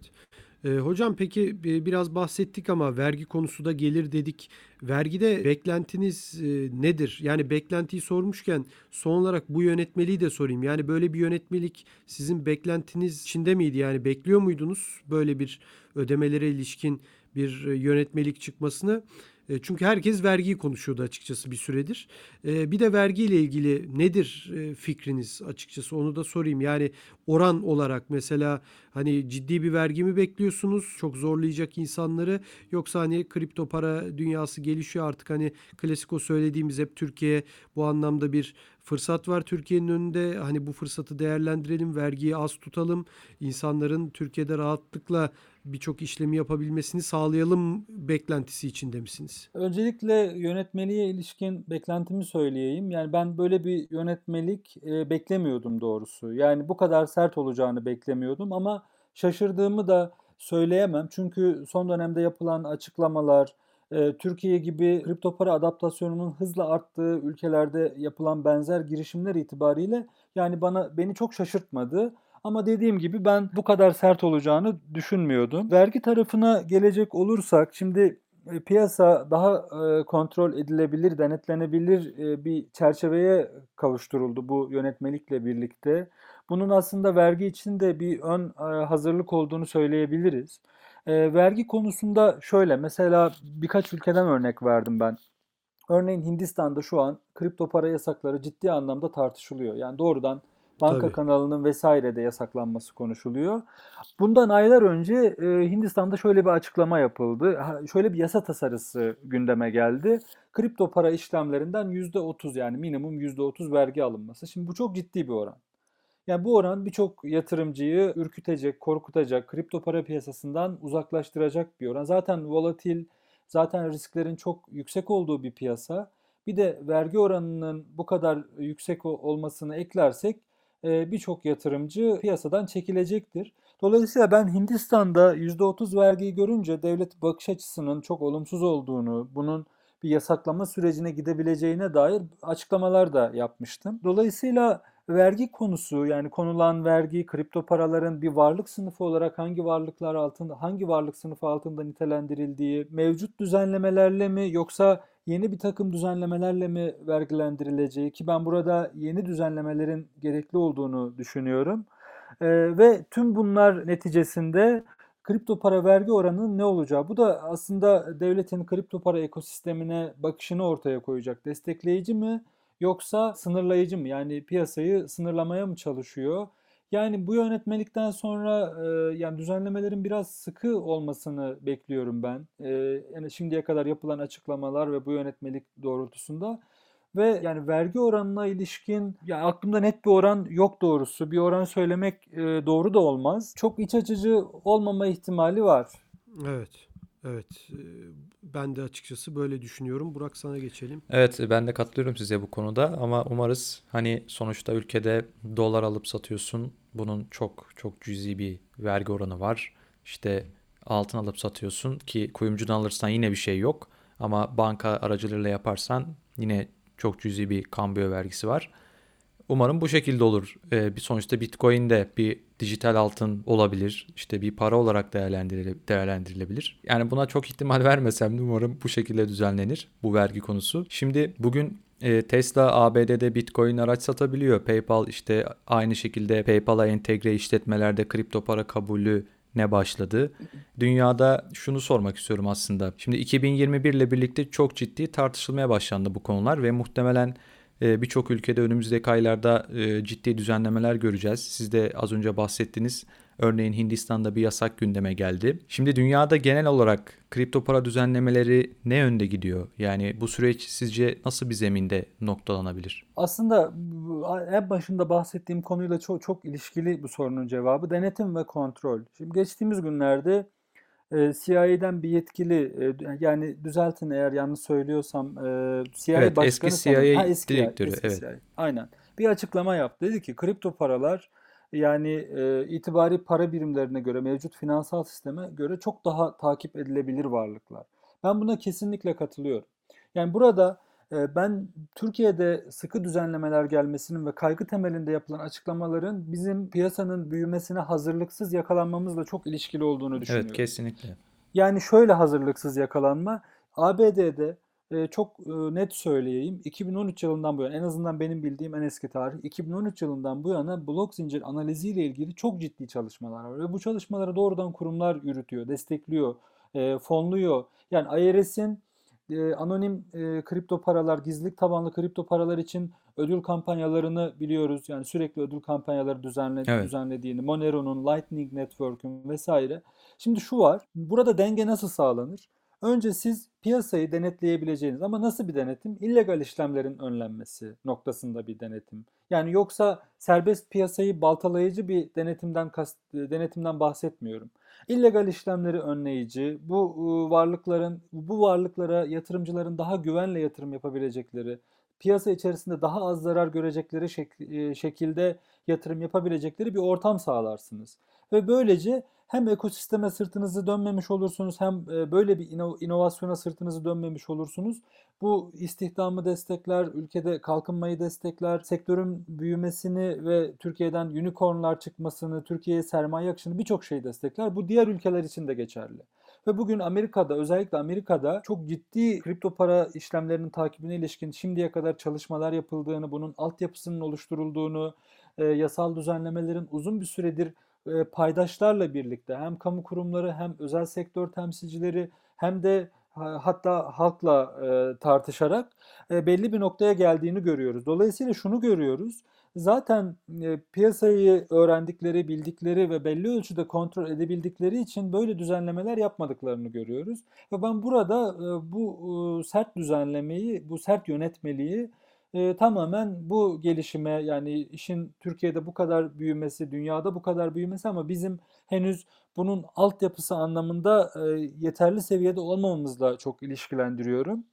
Ee, hocam peki e, biraz bahsettik ama vergi konusu da gelir dedik. Vergide beklentiniz e, nedir? Yani beklentiyi sormuşken son olarak bu yönetmeliği de sorayım. Yani böyle bir yönetmelik sizin beklentiniz içinde miydi? Yani bekliyor muydunuz böyle bir ödemelere ilişkin bir e, yönetmelik çıkmasını? E, Çünkü herkes vergiyi konuşuyordu açıkçası bir süredir. E, Bir de vergiyle ilgili nedir e, fikriniz açıkçası onu da sorayım. Yani oran olarak mesela hani ciddi bir vergi mi bekliyorsunuz? Çok zorlayacak insanları yoksa hani kripto para dünyası gelişiyor artık hani klasik o söylediğimiz hep Türkiye bu anlamda bir fırsat var Türkiye'nin önünde. Hani bu fırsatı değerlendirelim, vergiyi az tutalım. insanların Türkiye'de rahatlıkla birçok işlemi yapabilmesini sağlayalım beklentisi içinde misiniz? Öncelikle yönetmeliğe ilişkin beklentimi söyleyeyim. Yani ben böyle bir yönetmelik e, beklemiyordum doğrusu. Yani bu kadar sert olacağını beklemiyordum ama şaşırdığımı da söyleyemem. Çünkü son dönemde yapılan açıklamalar, e, Türkiye gibi kripto para adaptasyonunun hızla arttığı ülkelerde yapılan benzer girişimler itibariyle yani bana beni çok şaşırtmadı. Ama dediğim gibi ben bu kadar sert olacağını düşünmüyordum. Vergi tarafına gelecek olursak şimdi e, piyasa daha e, kontrol edilebilir, denetlenebilir e, bir çerçeveye kavuşturuldu bu yönetmelikle birlikte. Bunun aslında vergi için de bir ön hazırlık olduğunu söyleyebiliriz. Vergi konusunda şöyle mesela birkaç ülkeden örnek verdim ben. Örneğin Hindistan'da şu an kripto para yasakları ciddi anlamda tartışılıyor. Yani doğrudan banka Tabii. kanalının vesaire de yasaklanması konuşuluyor. Bundan aylar önce e, Hindistan'da şöyle bir açıklama yapıldı. Ha, Şöyle bir yasa tasarısı gündeme geldi. Kripto para işlemlerinden %30 yani minimum %30 vergi alınması. Şimdi bu çok ciddi bir oran. Yani bu oran birçok yatırımcıyı ürkütecek, korkutacak, kripto para piyasasından uzaklaştıracak bir oran. Zaten volatil, zaten risklerin çok yüksek olduğu bir piyasa. Bir de vergi oranının bu kadar yüksek olmasını eklersek birçok yatırımcı piyasadan çekilecektir. Dolayısıyla ben Hindistan'da %30 vergiyi görünce devlet bakış açısının çok olumsuz olduğunu, bunun bir yasaklama sürecine gidebileceğine dair açıklamalar da yapmıştım. Dolayısıyla vergi konusu yani konulan vergi, kripto paraların bir varlık sınıfı olarak hangi varlıklar altında, hangi varlık sınıfı altında nitelendirildiği, mevcut düzenlemelerle mi yoksa yeni bir takım düzenlemelerle mi vergilendirileceği ki ben burada yeni düzenlemelerin gerekli olduğunu düşünüyorum. Ee, ve tüm bunlar neticesinde kripto para vergi oranının ne olacağı. Bu da aslında devletin kripto para ekosistemine bakışını ortaya koyacak. Destekleyici mi yoksa sınırlayıcı mı? Yani piyasayı sınırlamaya mı çalışıyor? Yani bu yönetmelikten sonra e, yani düzenlemelerin biraz sıkı olmasını bekliyorum ben. E, yani şimdiye kadar yapılan açıklamalar ve bu yönetmelik doğrultusunda ve yani vergi oranına ilişkin ya aklımda net bir oran yok doğrusu. Bir oran söylemek e, doğru da olmaz. Çok iç açıcı olmama ihtimali var. Evet. Evet. Ben de açıkçası böyle düşünüyorum. Burak sana geçelim. Evet ben de katılıyorum size bu konuda ama umarız hani sonuçta ülkede dolar alıp satıyorsun. Bunun çok çok cüzi bir vergi oranı var. İşte altın alıp satıyorsun ki kuyumcudan alırsan yine bir şey yok. Ama banka aracılığıyla yaparsan yine çok cüzi bir kambiyo vergisi var. Umarım bu şekilde olur. Ee, bir sonuçta Bitcoin de bir dijital altın olabilir. İşte bir para olarak değerlendirilebilir. Yani buna çok ihtimal [laughs] vermesem de umarım bu şekilde düzenlenir bu vergi konusu. Şimdi bugün e, Tesla ABD'de Bitcoin araç satabiliyor. PayPal işte aynı şekilde PayPal'a entegre işletmelerde kripto para kabulü ne başladı? Dünyada şunu sormak istiyorum aslında. Şimdi 2021 ile birlikte çok ciddi tartışılmaya başlandı bu konular ve muhtemelen birçok ülkede önümüzdeki aylarda e, ciddi düzenlemeler göreceğiz. Siz de az önce bahsettiniz. Örneğin Hindistan'da bir yasak gündeme geldi. Şimdi dünyada genel olarak kripto para düzenlemeleri ne yönde gidiyor? Yani bu süreç sizce nasıl bir zeminde noktalanabilir? Aslında en başında bahsettiğim konuyla çok çok ilişkili bu sorunun cevabı denetim ve kontrol. Şimdi geçtiğimiz günlerde e, CIA'den bir yetkili e, yani düzeltin eğer yanlış söylüyorsam e, CIA evet, başkanı eski CIA ha, eski direktörü eski evet. CIA. Aynen. Bir açıklama yaptı. Dedi ki kripto paralar yani e, itibari para birimlerine göre mevcut finansal sisteme göre çok daha takip edilebilir varlıklar. Ben buna kesinlikle katılıyorum. Yani burada ben Türkiye'de sıkı düzenlemeler gelmesinin ve kaygı temelinde yapılan açıklamaların bizim piyasanın büyümesine hazırlıksız yakalanmamızla çok ilişkili olduğunu düşünüyorum. Evet kesinlikle. Yani şöyle hazırlıksız yakalanma. ABD'de çok net söyleyeyim. 2013 yılından bu yana en azından benim bildiğim en eski tarih 2013 yılından bu yana blok zincir analiziyle ilgili çok ciddi çalışmalar var ve bu çalışmaları doğrudan kurumlar yürütüyor, destekliyor, fonluyor. Yani IRS'in e, anonim e, kripto paralar, gizlilik tabanlı kripto paralar için ödül kampanyalarını biliyoruz. Yani sürekli ödül kampanyaları düzenle, Evet. düzenlediğini, Monero'nun, Lightning Network'ün vesaire. Şimdi şu var, burada denge nasıl sağlanır? Önce siz piyasayı denetleyebileceğiniz ama nasıl bir denetim? İllegal işlemlerin önlenmesi noktasında bir denetim. Yani yoksa serbest piyasayı baltalayıcı bir denetimden kast, denetimden bahsetmiyorum. İllegal işlemleri önleyici, bu varlıkların bu varlıklara yatırımcıların daha güvenle yatırım yapabilecekleri, piyasa içerisinde daha az zarar görecekleri şek- şekilde yatırım yapabilecekleri bir ortam sağlarsınız. Ve böylece hem ekosisteme sırtınızı dönmemiş olursunuz hem e, böyle bir inovasyona sırtınızı dönmemiş olursunuz. Bu istihdamı destekler, ülkede kalkınmayı destekler, sektörün büyümesini ve Türkiye'den unicornlar çıkmasını, Türkiye'ye sermaye akışını birçok şey destekler. Bu diğer ülkeler için de geçerli. Ve bugün Amerika'da özellikle Amerika'da çok ciddi kripto para işlemlerinin takibine ilişkin şimdiye kadar çalışmalar yapıldığını, bunun altyapısının oluşturulduğunu, e, yasal düzenlemelerin uzun bir süredir paydaşlarla birlikte hem kamu kurumları hem özel sektör temsilcileri hem de hatta halkla e, tartışarak e, belli bir noktaya geldiğini görüyoruz. Dolayısıyla şunu görüyoruz. Zaten piyasayı öğrendikleri, bildikleri ve belli ölçüde kontrol edebildikleri için böyle düzenlemeler yapmadıklarını görüyoruz. Ve ben burada bu sert düzenlemeyi, bu sert yönetmeliği e, tamamen bu gelişime yani işin Türkiye'de bu kadar büyümesi, dünyada bu kadar büyümesi ama bizim henüz bunun altyapısı anlamında e, yeterli seviyede olmamamızla çok ilişkilendiriyorum.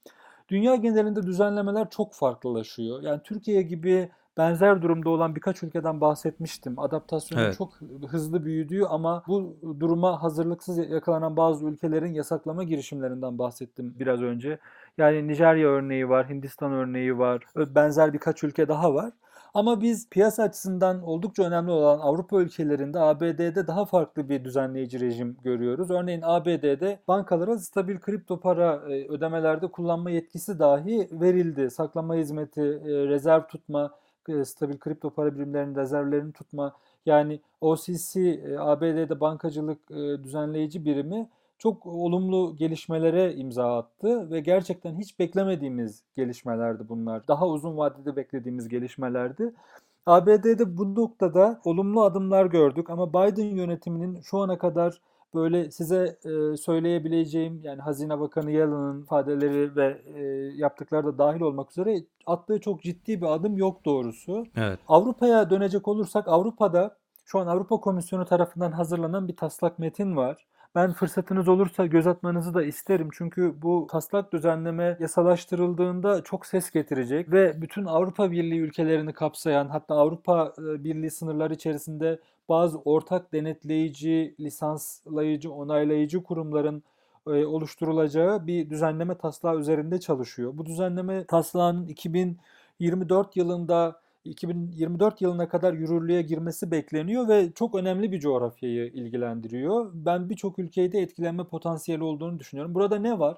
Dünya genelinde düzenlemeler çok farklılaşıyor. Yani Türkiye gibi benzer durumda olan birkaç ülkeden bahsetmiştim. Adaptasyonun Evet. çok hızlı büyüdüğü ama bu duruma hazırlıksız yakalanan bazı ülkelerin yasaklama girişimlerinden bahsettim biraz önce. Yani Nijerya örneği var, Hindistan örneği var, benzer birkaç ülke daha var. Ama biz piyasa açısından oldukça önemli olan Avrupa ülkelerinde ABD'de daha farklı bir düzenleyici rejim görüyoruz. Örneğin ABD'de bankalara stabil kripto para e, ödemelerde kullanma yetkisi dahi verildi. Saklama hizmeti, e, rezerv tutma, stabil kripto para birimlerinin rezervlerini tutma Yani OCC, e, ABD'de bankacılık e, düzenleyici birimi çok olumlu gelişmelere imza attı ve gerçekten hiç beklemediğimiz gelişmelerdi bunlar. Daha uzun vadede beklediğimiz gelişmelerdi. ABD'de bu noktada olumlu adımlar gördük ama Biden yönetiminin şu ana kadar böyle size e, söyleyebileceğim yani Hazine Bakanı Yellen'ın ifadeleri ve e, yaptıkları da dahil olmak üzere attığı çok ciddi bir adım yok doğrusu. Evet. Avrupa'ya dönecek olursak Avrupa'da şu an Avrupa Komisyonu tarafından hazırlanan bir taslak metin var. Ben fırsatınız olursa göz atmanızı da isterim. Çünkü bu taslak düzenleme yasalaştırıldığında çok ses getirecek ve bütün Avrupa Birliği ülkelerini kapsayan hatta Avrupa e, Birliği sınırları içerisinde bazı ortak denetleyici, lisanslayıcı, onaylayıcı kurumların e, oluşturulacağı bir düzenleme taslağı üzerinde çalışıyor. Bu düzenleme taslağının 2024 yılında 2024 yılına kadar yürürlüğe girmesi bekleniyor ve çok önemli bir coğrafyayı ilgilendiriyor. Ben birçok ülkeyi de etkilenme potansiyeli olduğunu düşünüyorum. Burada ne var?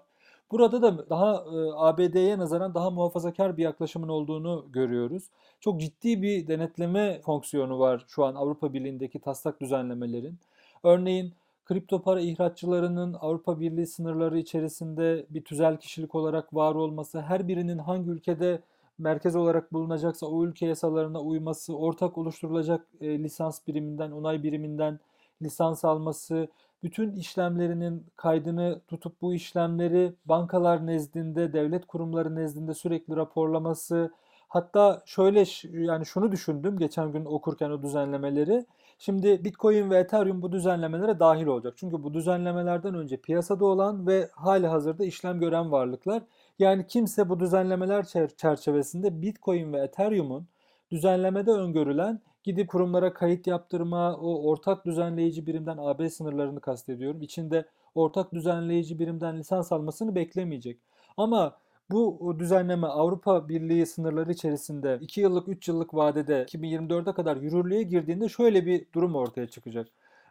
Burada da daha e, ABD'ye nazaran daha muhafazakar bir yaklaşımın olduğunu görüyoruz. Çok ciddi bir denetleme fonksiyonu var şu an Avrupa Birliği'ndeki taslak düzenlemelerin. Örneğin kripto para ihraççılarının Avrupa Birliği sınırları içerisinde bir tüzel kişilik olarak var olması, her birinin hangi ülkede merkez olarak bulunacaksa o ülke yasalarına uyması, ortak oluşturulacak e, lisans biriminden, onay biriminden lisans alması, bütün işlemlerinin kaydını tutup bu işlemleri bankalar nezdinde, devlet kurumları nezdinde sürekli raporlaması. Hatta şöyle yani şunu düşündüm geçen gün okurken o düzenlemeleri. Şimdi Bitcoin ve Ethereum bu düzenlemelere dahil olacak. Çünkü bu düzenlemelerden önce piyasada olan ve hali hazırda işlem gören varlıklar. Yani kimse bu düzenlemeler çerçevesinde Bitcoin ve Ethereum'un düzenlemede öngörülen gidip kurumlara kayıt yaptırma, o ortak düzenleyici birimden AB sınırlarını kastediyorum. İçinde ortak düzenleyici birimden lisans almasını beklemeyecek. Ama bu düzenleme Avrupa Birliği sınırları içerisinde 2 yıllık 3 yıllık vadede 2024'e kadar yürürlüğe girdiğinde şöyle bir durum ortaya çıkacak.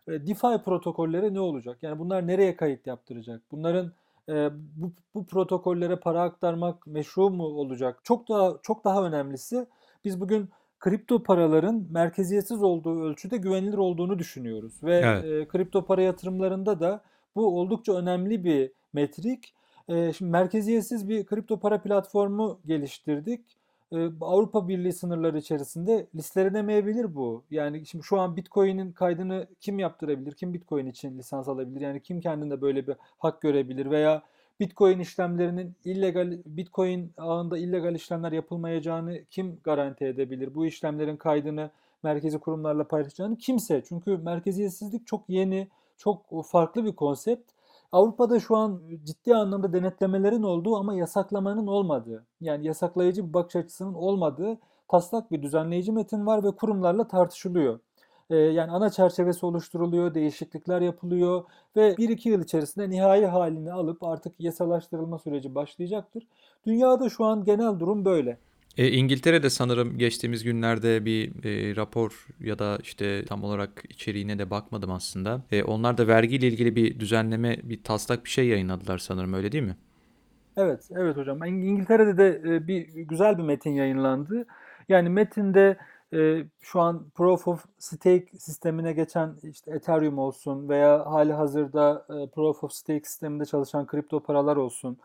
E, DeFi protokolleri ne olacak? Yani bunlar nereye kayıt yaptıracak? Bunların e, bu, bu protokollere para aktarmak meşru mu olacak? Çok daha çok daha önemlisi biz bugün kripto paraların merkeziyetsiz olduğu ölçüde güvenilir olduğunu düşünüyoruz ve evet. e, kripto para yatırımlarında da bu oldukça önemli bir metrik. E, şimdi merkeziyetsiz bir kripto para platformu geliştirdik. E, Avrupa Birliği sınırları içerisinde listelenemeyebilir bu. Yani şimdi şu an Bitcoin'in kaydını kim yaptırabilir? Kim Bitcoin için lisans alabilir? Yani kim kendinde böyle bir hak görebilir veya Bitcoin işlemlerinin illegal Bitcoin ağında illegal işlemler yapılmayacağını kim garanti edebilir? Bu işlemlerin kaydını merkezi kurumlarla paylaşacağını kimse. Çünkü merkeziyetsizlik çok yeni, çok farklı bir konsept. Avrupa'da şu an ciddi anlamda denetlemelerin olduğu ama yasaklamanın olmadığı, yani yasaklayıcı bir bakış açısının olmadığı taslak bir düzenleyici metin var ve kurumlarla tartışılıyor. Ee, yani ana çerçevesi oluşturuluyor, değişiklikler yapılıyor ve 1-2 yıl içerisinde nihai halini alıp artık yasalaştırılma süreci başlayacaktır. Dünyada şu an genel durum böyle. E, İngiltere'de sanırım geçtiğimiz günlerde bir e, rapor ya da işte tam olarak içeriğine de bakmadım aslında. E, onlar da vergiyle ilgili bir düzenleme, bir taslak bir şey yayınladılar sanırım öyle değil mi? Evet, evet hocam. İngiltere'de de e, bir güzel bir metin yayınlandı. Yani metinde e, şu an Proof of Stake sistemine geçen işte Ethereum olsun veya hali hazırda e, Proof of Stake sisteminde çalışan kripto paralar olsun,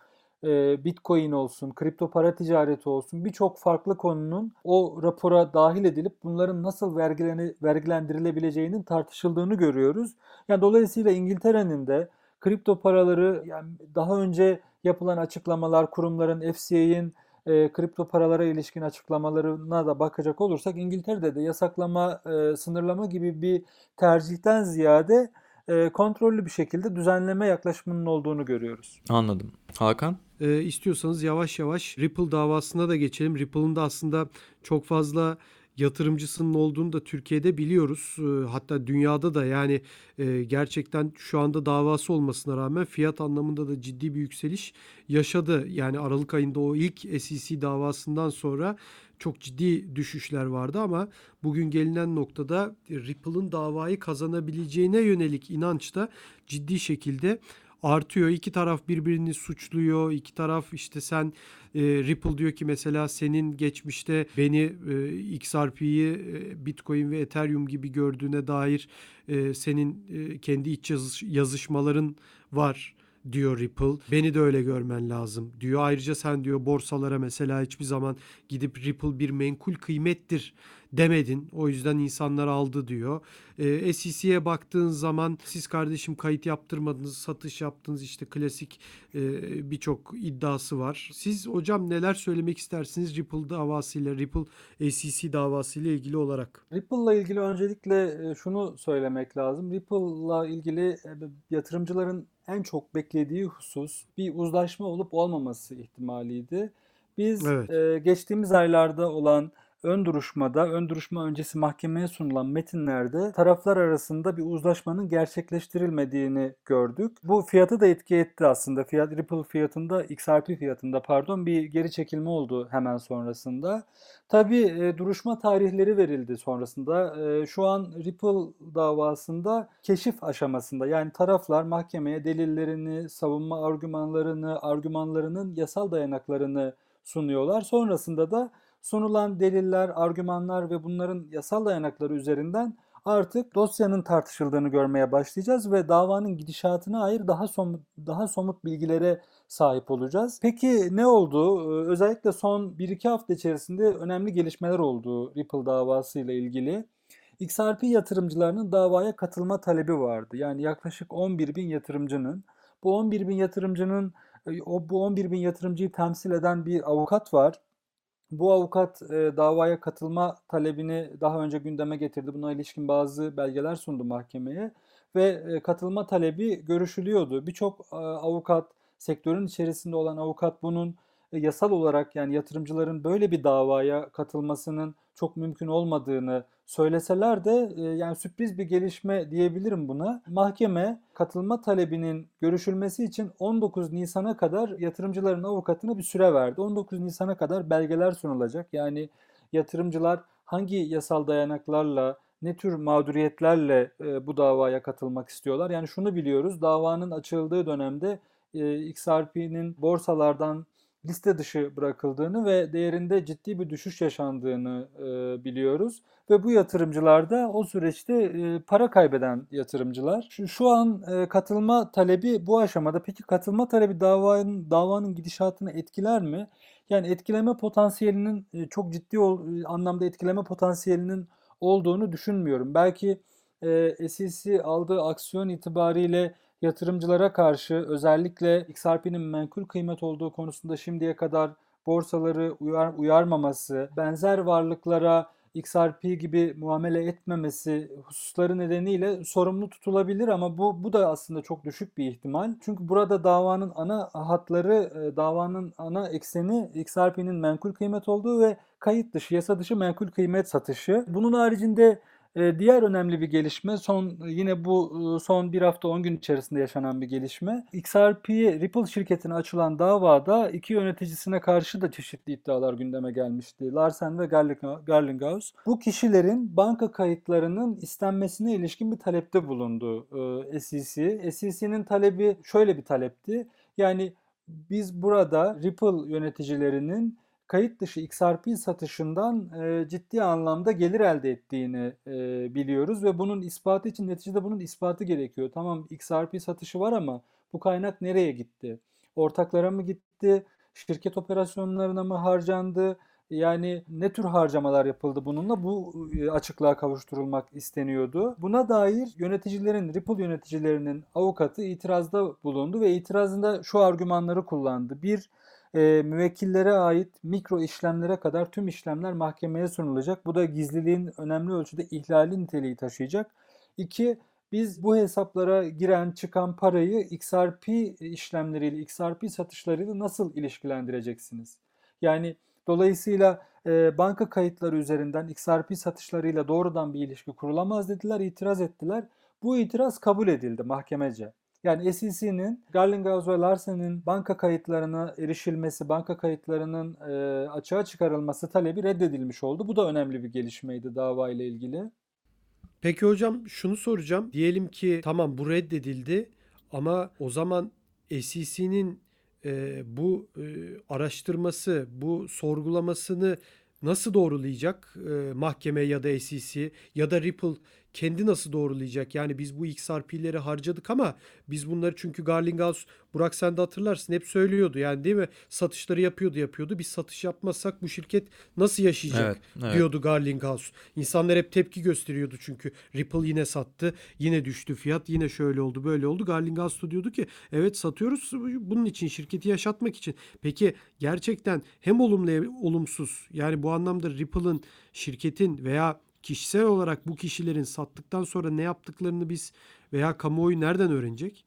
e, Bitcoin olsun, kripto para ticareti olsun birçok farklı konunun o rapora dahil edilip bunların nasıl vergileni, vergilendirilebileceğinin tartışıldığını görüyoruz. Yani dolayısıyla İngiltere'nin de kripto paraları yani daha önce yapılan açıklamalar, kurumların, FCA'in e, kripto paralara ilişkin açıklamalarına da bakacak olursak İngiltere'de de yasaklama, e, sınırlama gibi bir tercihten ziyade e, kontrollü bir şekilde düzenleme yaklaşımının olduğunu görüyoruz. Anladım. Hakan? E, istiyorsanız yavaş yavaş Ripple davasına da geçelim. Ripple'ın da aslında çok fazla yatırımcısının olduğunu da Türkiye'de biliyoruz. Ee, hatta dünyada da yani e, gerçekten şu anda davası olmasına rağmen fiyat anlamında da ciddi bir yükseliş yaşadı. Yani Aralık ayında o ilk SEC davasından sonra çok ciddi düşüşler vardı ama bugün gelinen noktada Ripple'ın davayı kazanabileceğine yönelik inanç da ciddi şekilde artıyor. İki taraf birbirini suçluyor. İki taraf işte sen e, Ripple diyor ki mesela senin geçmişte beni e, XRP'yi e, Bitcoin ve Ethereum gibi gördüğüne dair e, senin e, kendi iç yazış, yazışmaların var diyor Ripple. Beni de öyle görmen lazım diyor. Ayrıca sen diyor borsalara mesela hiçbir zaman gidip Ripple bir menkul kıymettir demedin. O yüzden insanlar aldı diyor. E, SEC'ye baktığın zaman siz kardeşim kayıt yaptırmadınız, satış yaptınız işte klasik e, birçok iddiası var. Siz hocam neler söylemek istersiniz Ripple davasıyla, Ripple SEC davasıyla ilgili olarak? Ripple'la ilgili öncelikle e, şunu söylemek lazım. Ripple'la ilgili e, yatırımcıların en çok beklediği husus bir uzlaşma olup olmaması ihtimaliydi. Biz Evet. e, geçtiğimiz aylarda olan ön duruşmada, ön duruşma öncesi mahkemeye sunulan metinlerde taraflar arasında bir uzlaşmanın gerçekleştirilmediğini gördük. Bu fiyatı da etki etti aslında. Fiyat Ripple fiyatında, XRP fiyatında pardon bir geri çekilme oldu hemen sonrasında. Tabii e, duruşma tarihleri verildi sonrasında. E, şu an Ripple davasında keşif aşamasında. Yani taraflar mahkemeye delillerini, savunma argümanlarını, argümanlarının yasal dayanaklarını sunuyorlar. Sonrasında da sunulan deliller, argümanlar ve bunların yasal dayanakları üzerinden artık dosyanın tartışıldığını görmeye başlayacağız ve davanın gidişatına dair daha somut, daha somut bilgilere sahip olacağız. Peki ne oldu? Ee, Özellikle son 1-2 hafta içerisinde önemli gelişmeler oldu Ripple davası ile ilgili. XRP yatırımcılarının davaya katılma talebi vardı. Yani yaklaşık 11 bin yatırımcının. Bu 11 bin yatırımcının e, o bu 11 bin yatırımcıyı temsil eden bir avukat var. Bu avukat e, davaya katılma talebini daha önce gündeme getirdi. Buna ilişkin bazı belgeler sundu mahkemeye ve e, katılma talebi görüşülüyordu. Birçok e, avukat, sektörün içerisinde olan avukat bunun yasal olarak yani yatırımcıların böyle bir davaya katılmasının çok mümkün olmadığını söyleseler de e, yani sürpriz bir gelişme diyebilirim buna. Mahkeme katılma talebinin görüşülmesi için 19 Nisan'a kadar yatırımcıların avukatına bir süre verdi. 19 Nisan'a kadar belgeler sunulacak. Yani yatırımcılar hangi yasal dayanaklarla ne tür mağduriyetlerle e, bu davaya katılmak istiyorlar? Yani şunu biliyoruz, davanın açıldığı dönemde e, XRP'nin borsalardan liste dışı bırakıldığını ve değerinde ciddi bir düşüş yaşandığını e, biliyoruz. Ve bu yatırımcılar da o süreçte e, para kaybeden yatırımcılar. Şu, şu an e, katılma talebi bu aşamada. Peki katılma talebi davanın davanın gidişatını etkiler mi? Yani etkileme potansiyelinin e, çok ciddi ol, e, anlamda etkileme potansiyelinin olduğunu düşünmüyorum. Belki e, SEC aldığı aksiyon itibariyle yatırımcılara karşı özellikle XRP'nin menkul kıymet olduğu konusunda şimdiye kadar borsaları uyar, uyarmaması, benzer varlıklara XRP gibi muamele etmemesi hususları nedeniyle sorumlu tutulabilir ama bu bu da aslında çok düşük bir ihtimal. Çünkü burada davanın ana hatları, e, davanın ana ekseni XRP'nin menkul kıymet olduğu ve kayıt dışı, yasa dışı menkul kıymet satışı. Bunun haricinde e, diğer önemli bir gelişme son yine bu e, son bir hafta 10 gün içerisinde yaşanan bir gelişme. XRP Ripple şirketine açılan davada iki yöneticisine karşı da çeşitli iddialar gündeme gelmişti. Larsen ve Garlinghouse. Bu kişilerin banka kayıtlarının istenmesine ilişkin bir talepte bulundu e, SEC. SEC'nin talebi şöyle bir talepti. Yani biz burada Ripple yöneticilerinin kayıt dışı XRP satışından e, ciddi anlamda gelir elde ettiğini e, biliyoruz ve bunun ispatı için neticede bunun ispatı gerekiyor. Tamam XRP satışı var ama bu kaynak nereye gitti? Ortaklara mı gitti? Şirket operasyonlarına mı harcandı? Yani ne tür harcamalar yapıldı bununla? Bu e, açıklığa kavuşturulmak isteniyordu. Buna dair yöneticilerin, Ripple yöneticilerinin avukatı itirazda bulundu ve itirazında şu argümanları kullandı. Bir, e, müvekkillere ait mikro işlemlere kadar tüm işlemler mahkemeye sunulacak. Bu da gizliliğin önemli ölçüde ihlali niteliği taşıyacak. İki, biz bu hesaplara giren çıkan parayı XRP işlemleriyle, XRP satışlarıyla nasıl ilişkilendireceksiniz? Yani dolayısıyla e, banka kayıtları üzerinden XRP satışlarıyla doğrudan bir ilişki kurulamaz dediler, itiraz ettiler. Bu itiraz kabul edildi mahkemece. Yani SEC'nin Garlinghouse ve Larsen'in banka kayıtlarına erişilmesi, banka kayıtlarının e, açığa çıkarılması talebi reddedilmiş oldu. Bu da önemli bir gelişmeydi dava ile ilgili. Peki hocam şunu soracağım. Diyelim ki tamam bu reddedildi Ama o zaman SEC'nin e, bu e, araştırması, bu sorgulamasını nasıl doğrulayacak e, mahkeme ya da SEC ya da Ripple kendi nasıl doğrulayacak? Yani biz bu XRP'leri harcadık ama biz bunları çünkü Garlinghouse, Burak sen de hatırlarsın hep söylüyordu yani değil mi? Satışları yapıyordu yapıyordu. Biz satış yapmazsak bu şirket nasıl yaşayacak Evet, evet. diyordu Garlinghouse. İnsanlar hep tepki gösteriyordu çünkü Ripple yine sattı. Yine düştü fiyat. Yine şöyle oldu böyle oldu. Garlinghouse diyordu ki evet satıyoruz bunun için şirketi yaşatmak için. Peki gerçekten hem olumlu hem olumsuz yani bu anlamda Ripple'ın şirketin veya kişisel olarak bu kişilerin sattıktan sonra ne yaptıklarını biz veya kamuoyu nereden öğrenecek?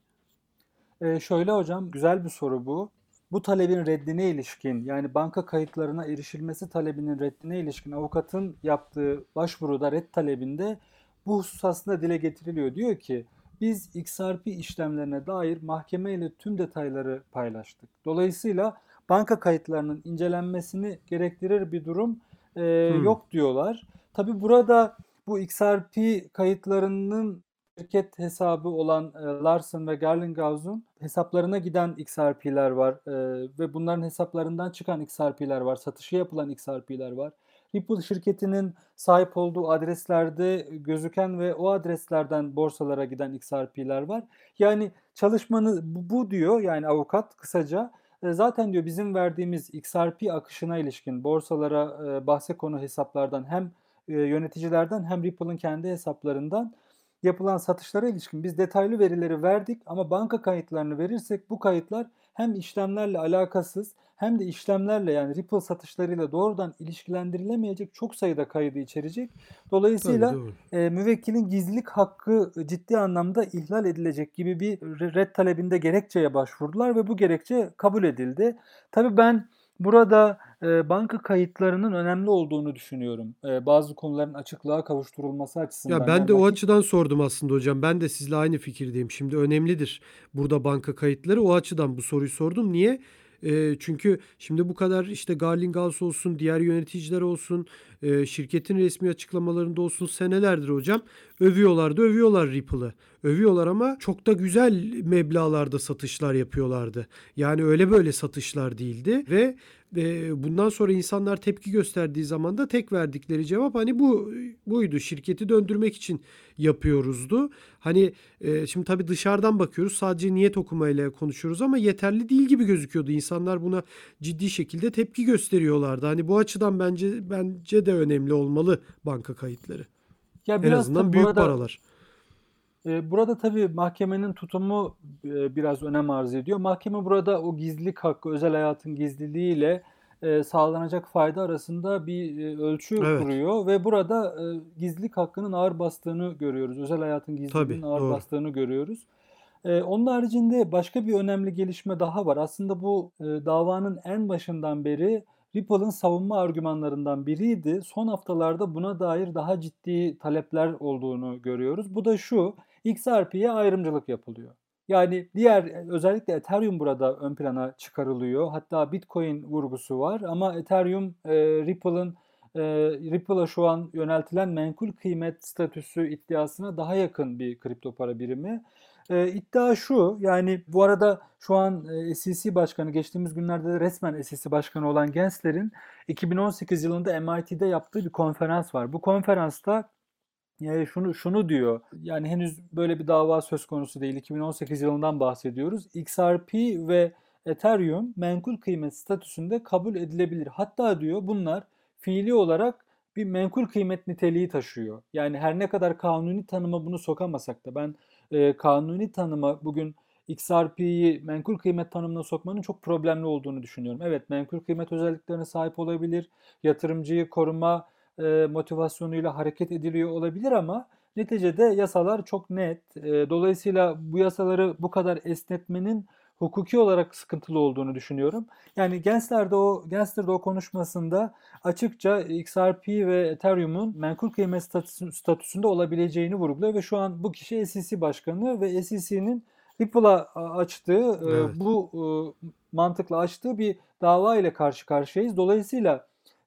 Ee, şöyle hocam, güzel bir soru bu. Bu talebin reddine ilişkin, yani banka kayıtlarına erişilmesi talebinin reddine ilişkin avukatın yaptığı başvuruda red talebinde bu husus aslında dile getiriliyor. Diyor ki, biz XRP işlemlerine dair mahkemeyle tüm detayları paylaştık. Dolayısıyla banka kayıtlarının incelenmesini gerektirir bir durum e, Hmm. yok diyorlar. Tabi burada bu XRP kayıtlarının şirket hesabı olan e, Larsen ve Garlinghouse'un hesaplarına giden XRP'ler var e, ve bunların hesaplarından çıkan XRP'ler var, satışı yapılan XRP'ler var. Ripple şirketinin sahip olduğu adreslerde gözüken ve o adreslerden borsalara giden XRP'ler var. Yani çalışmanı bu, bu diyor yani avukat kısaca zaten diyor bizim verdiğimiz XRP akışına ilişkin borsalara bahse konu hesaplardan hem yöneticilerden hem Ripple'ın kendi hesaplarından yapılan satışlara ilişkin biz detaylı verileri verdik ama banka kayıtlarını verirsek bu kayıtlar hem işlemlerle alakasız hem de işlemlerle yani Ripple satışlarıyla doğrudan ilişkilendirilemeyecek çok sayıda kaydı içerecek. Dolayısıyla Tabii, e, müvekkilin gizlilik hakkı ciddi anlamda ihlal edilecek gibi bir re- red talebinde gerekçeye başvurdular ve bu gerekçe kabul edildi. Tabii ben burada e, banka kayıtlarının önemli olduğunu düşünüyorum. E, bazı konuların açıklığa kavuşturulması açısından. Ya ben de o açıdan sordum aslında hocam. Ben de sizle aynı fikirdeyim. Şimdi önemlidir burada banka kayıtları. O açıdan bu soruyu sordum. Niye? Ee, çünkü şimdi bu kadar işte Garlinghouse olsun, diğer yöneticiler olsun, e, şirketin resmi açıklamalarında olsun senelerdir hocam övüyorlardı, övüyorlar Ripple'ı. Övüyorlar ama çok da güzel meblağlarda satışlar yapıyorlardı. Yani öyle böyle satışlar değildi ve e, bundan sonra insanlar tepki gösterdiği zaman da tek verdikleri cevap hani bu buydu. Şirketi döndürmek için yapıyoruzdu. Hani e, şimdi tabii dışarıdan bakıyoruz. Sadece niyet okumayla konuşuyoruz ama yeterli değil gibi gözüküyordu. İnsanlar buna ciddi şekilde tepki gösteriyorlardı. Hani bu açıdan bence bence de önemli olmalı banka kayıtları. ya En azından büyük burada, paralar. e, burada tabii mahkemenin tutumu e, biraz önem arz ediyor. Mahkeme burada o gizlilik hakkı, özel hayatın gizliliğiyle e, sağlanacak fayda arasında bir e, ölçü Evet. kuruyor ve burada e, gizlilik hakkının ağır bastığını görüyoruz. Özel hayatın gizliliğinin Tabii, ağır doğru. bastığını görüyoruz. E, onun haricinde başka bir önemli gelişme daha var. Aslında bu e, davanın en başından beri Ripple'ın savunma argümanlarından biriydi. Son haftalarda buna dair daha ciddi talepler olduğunu görüyoruz. Bu da şu, XRP'ye ayrımcılık yapılıyor. Yani diğer özellikle Ethereum burada ön plana çıkarılıyor. Hatta Bitcoin vurgusu var ama Ethereum e, Ripple'ın e, Ripple'a şu an yöneltilen menkul kıymet statüsü iddiasına daha yakın bir kripto para birimi. E, iddia şu yani bu arada şu an e, SEC başkanı geçtiğimiz günlerde de resmen SEC başkanı olan Gensler'in 2018 yılında MIT'de yaptığı bir konferans var. Bu konferansta e, şunu şunu diyor. Yani henüz böyle bir dava söz konusu değil. 2018 yılından bahsediyoruz. XRP ve Ethereum menkul kıymet statüsünde kabul edilebilir. Hatta diyor bunlar fiili olarak bir menkul kıymet niteliği taşıyor. Yani her ne kadar kanuni tanıma bunu sokamasak da ben e, kanuni tanıma bugün XRP'yi menkul kıymet tanımına sokmanın çok problemli olduğunu düşünüyorum. Evet menkul kıymet özelliklerine sahip olabilir. Yatırımcıyı koruma e, motivasyonuyla hareket ediliyor olabilir ama neticede yasalar çok net. E, dolayısıyla bu yasaları bu kadar esnetmenin hukuki olarak sıkıntılı olduğunu düşünüyorum. Yani Gensler'de o Gensler'de o konuşmasında açıkça XRP ve Ethereum'un menkul kıymet statüsü- statüsünde olabileceğini vurguluyor ve şu an bu kişi SEC başkanı ve SEC'nin Ripple'a açtığı e, Evet. bu e, mantıkla açtığı bir dava ile karşı karşıyayız. Dolayısıyla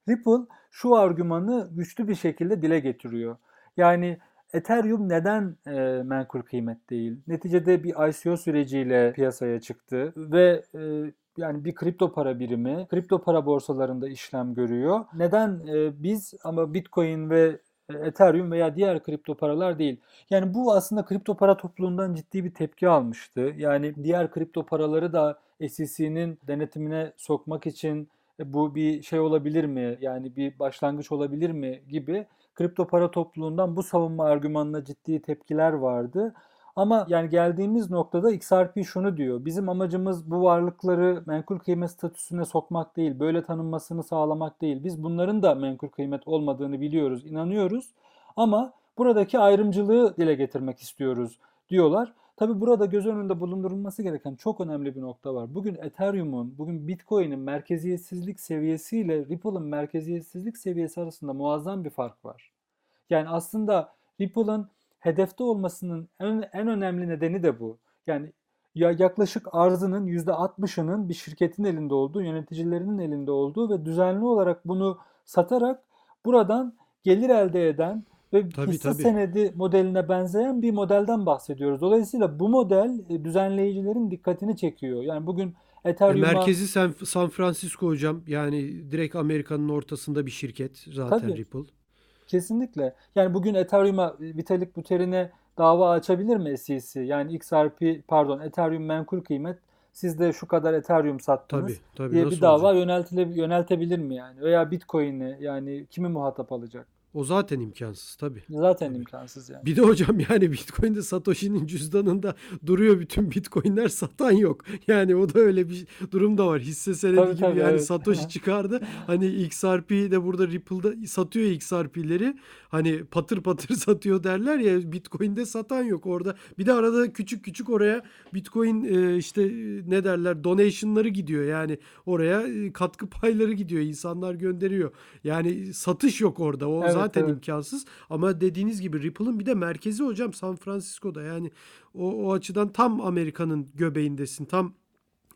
Ripple şu argümanı güçlü bir şekilde dile getiriyor. Yani Ethereum neden e, menkul kıymet değil? Neticede bir ICO süreciyle piyasaya çıktı ve e, yani bir kripto para birimi kripto para borsalarında işlem görüyor. Neden e, biz ama Bitcoin ve e, Ethereum veya diğer kripto paralar değil. Yani bu aslında kripto para topluluğundan ciddi bir tepki almıştı. Yani diğer kripto paraları da SEC'nin denetimine sokmak için e, bu bir şey olabilir mi? Yani bir başlangıç olabilir mi gibi kripto para topluluğundan bu savunma argümanına ciddi tepkiler vardı. Ama yani geldiğimiz noktada XRP şunu diyor. Bizim amacımız bu varlıkları menkul kıymet statüsüne sokmak değil, böyle tanınmasını sağlamak değil. Biz bunların da menkul kıymet olmadığını biliyoruz, inanıyoruz. Ama buradaki ayrımcılığı dile getirmek istiyoruz diyorlar. Tabi burada göz önünde bulundurulması gereken çok önemli bir nokta var. Bugün Ethereum'un, bugün Bitcoin'in merkeziyetsizlik seviyesiyle Ripple'ın merkeziyetsizlik seviyesi arasında muazzam bir fark var. Yani aslında Ripple'ın hedefte olmasının en, en önemli nedeni de bu. Yani ya yaklaşık arzının %60'ının bir şirketin elinde olduğu, yöneticilerinin elinde olduğu ve düzenli olarak bunu satarak buradan gelir elde eden ve tabii, hisse tabii. senedi modeline benzeyen bir modelden bahsediyoruz. Dolayısıyla bu model e, düzenleyicilerin dikkatini çekiyor. Yani bugün Ethereum'a... Merkezi San, San Francisco hocam. Yani direkt Amerika'nın ortasında bir şirket zaten tabii. Ripple. Kesinlikle. Yani bugün Ethereum'a Vitalik Buterin'e dava açabilir mi SEC? Yani XRP pardon Ethereum menkul kıymet siz de şu kadar Ethereum sattınız tabii, tabii, diye bir dava yöneltile, yöneltebilir mi yani? Veya Bitcoin'i yani kimi muhatap alacak? O zaten imkansız tabii. Zaten tabii. imkansız yani. Bir de hocam yani Bitcoin'de Satoshi'nin cüzdanında duruyor bütün Bitcoin'ler satan yok. Yani o da öyle bir durum da var. Hisse senedi tabii, gibi tabii, yani evet. Satoshi [laughs] çıkardı. Hani XRP de burada Ripple'da satıyor XRP'leri. Hani patır patır [laughs] satıyor derler ya Bitcoin'de satan yok orada. Bir de arada küçük küçük oraya Bitcoin e, işte ne derler donation'ları gidiyor. Yani oraya e, katkı payları gidiyor. insanlar gönderiyor. Yani satış yok orada. O evet zaten evet. imkansız. Ama dediğiniz gibi Ripple'ın bir de merkezi hocam San Francisco'da. Yani o, o açıdan tam Amerika'nın göbeğindesin. Tam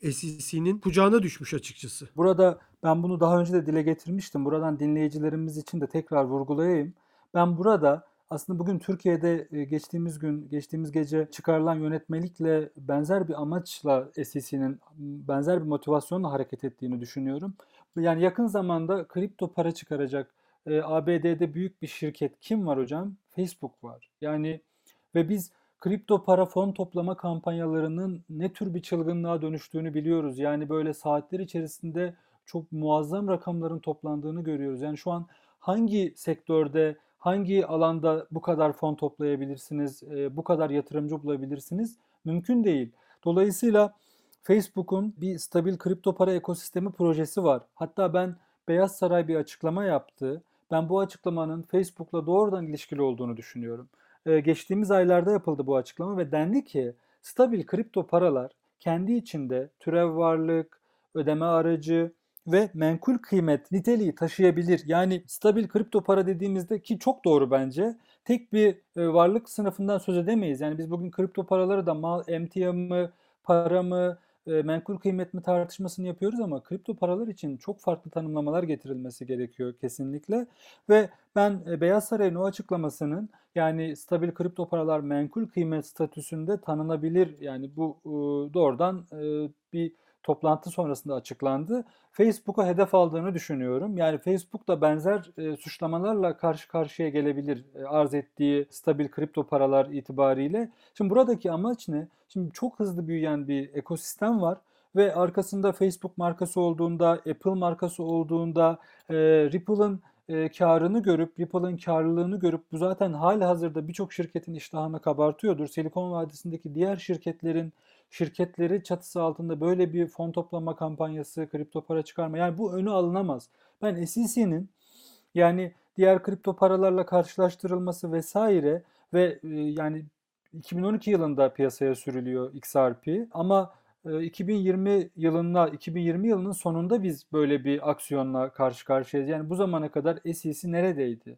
SEC'nin kucağına düşmüş açıkçası. Burada ben bunu daha önce de dile getirmiştim. Buradan dinleyicilerimiz için de tekrar vurgulayayım. Ben burada aslında bugün Türkiye'de e, geçtiğimiz gün, geçtiğimiz gece çıkarılan yönetmelikle benzer bir amaçla SEC'nin benzer bir motivasyonla hareket ettiğini düşünüyorum. Yani yakın zamanda kripto para çıkaracak e, ABD'de büyük bir şirket kim var hocam? Facebook var. Yani ve biz kripto para fon toplama kampanyalarının ne tür bir çılgınlığa dönüştüğünü biliyoruz. Yani böyle saatler içerisinde çok muazzam rakamların toplandığını görüyoruz. Yani şu an hangi sektörde, hangi alanda bu kadar fon toplayabilirsiniz, bu kadar yatırımcı bulabilirsiniz? Mümkün değil. Dolayısıyla Facebook'un bir stabil kripto para ekosistemi projesi var. Hatta ben Beyaz Saray bir açıklama yaptı. Ben bu açıklamanın Facebook'la doğrudan ilişkili olduğunu düşünüyorum. Ee, geçtiğimiz aylarda yapıldı bu açıklama ve dendi ki stabil kripto paralar kendi içinde türev varlık, ödeme aracı ve menkul kıymet niteliği taşıyabilir. Yani stabil kripto para dediğimizde ki çok doğru bence tek bir e, varlık sınıfından söz edemeyiz. Yani biz bugün kripto paraları da mal, emtia mı, para mı, e, menkul kıymet mi tartışmasını yapıyoruz ama kripto paralar için çok farklı tanımlamalar getirilmesi gerekiyor kesinlikle. Ve ben e, Beyaz Saray'ın o açıklamasının yani stabil kripto paralar menkul kıymet statüsünde tanınabilir yani bu doğrudan e, bir toplantı sonrasında açıklandı. Facebook'a hedef aldığını düşünüyorum. Yani Facebook da benzer e, suçlamalarla karşı karşıya gelebilir e, arz ettiği stabil kripto paralar itibariyle. Şimdi buradaki amaç ne? Şimdi çok hızlı büyüyen bir ekosistem var ve arkasında Facebook markası olduğunda, Apple markası olduğunda, e, Ripple'ın e, karını görüp, Ripple'ın karlılığını görüp bu zaten hali hazırda birçok şirketin iştahını kabartıyordur. Silikon Vadisi'ndeki diğer şirketlerin şirketleri çatısı altında böyle bir fon toplama kampanyası, kripto para çıkarma yani bu önü alınamaz. Ben SEC'nin yani diğer kripto paralarla karşılaştırılması vesaire ve e, yani 2012 yılında piyasaya sürülüyor XRP ama 2020 e, yılında 2020 yılının sonunda biz böyle bir aksiyonla karşı karşıyayız. Yani bu zamana kadar SEC neredeydi?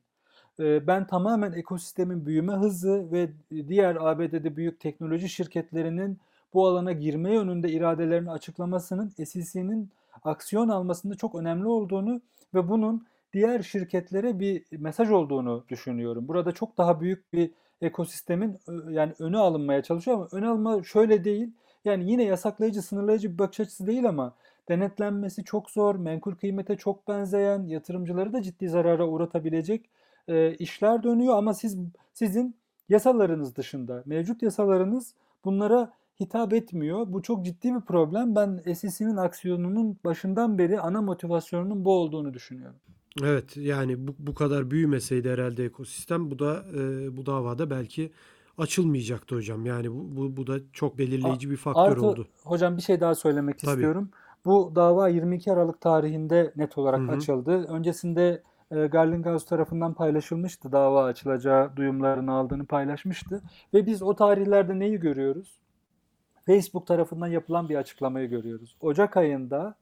E, ben tamamen ekosistemin büyüme hızı ve diğer ABD'de büyük teknoloji şirketlerinin bu alana girme yönünde iradelerini açıklamasının SEC'nin aksiyon almasında çok önemli olduğunu ve bunun diğer şirketlere bir mesaj olduğunu düşünüyorum. Burada çok daha büyük bir ekosistemin yani önü alınmaya çalışıyor ama ön alma şöyle değil. Yani yine yasaklayıcı, sınırlayıcı bir bakış açısı değil ama denetlenmesi çok zor, menkul kıymete çok benzeyen, yatırımcıları da ciddi zarara uğratabilecek e, işler dönüyor ama siz sizin yasalarınız dışında, mevcut yasalarınız bunlara hitap etmiyor. Bu çok ciddi bir problem. Ben SEC'nin aksiyonunun başından beri ana motivasyonunun bu olduğunu düşünüyorum. Evet yani bu, bu kadar büyümeseydi herhalde ekosistem bu da e, bu davada belki açılmayacaktı hocam. Yani bu, bu, bu da çok belirleyici bir faktör Artı, oldu. Hocam bir şey daha söylemek Tabii. istiyorum. Bu dava 22 Aralık tarihinde net olarak Hı hı. açıldı. Öncesinde e, Garlinghouse tarafından paylaşılmıştı. Dava açılacağı duyumlarını aldığını paylaşmıştı. Ve biz o tarihlerde neyi görüyoruz? Facebook tarafından yapılan bir açıklamayı görüyoruz. Ocak ayında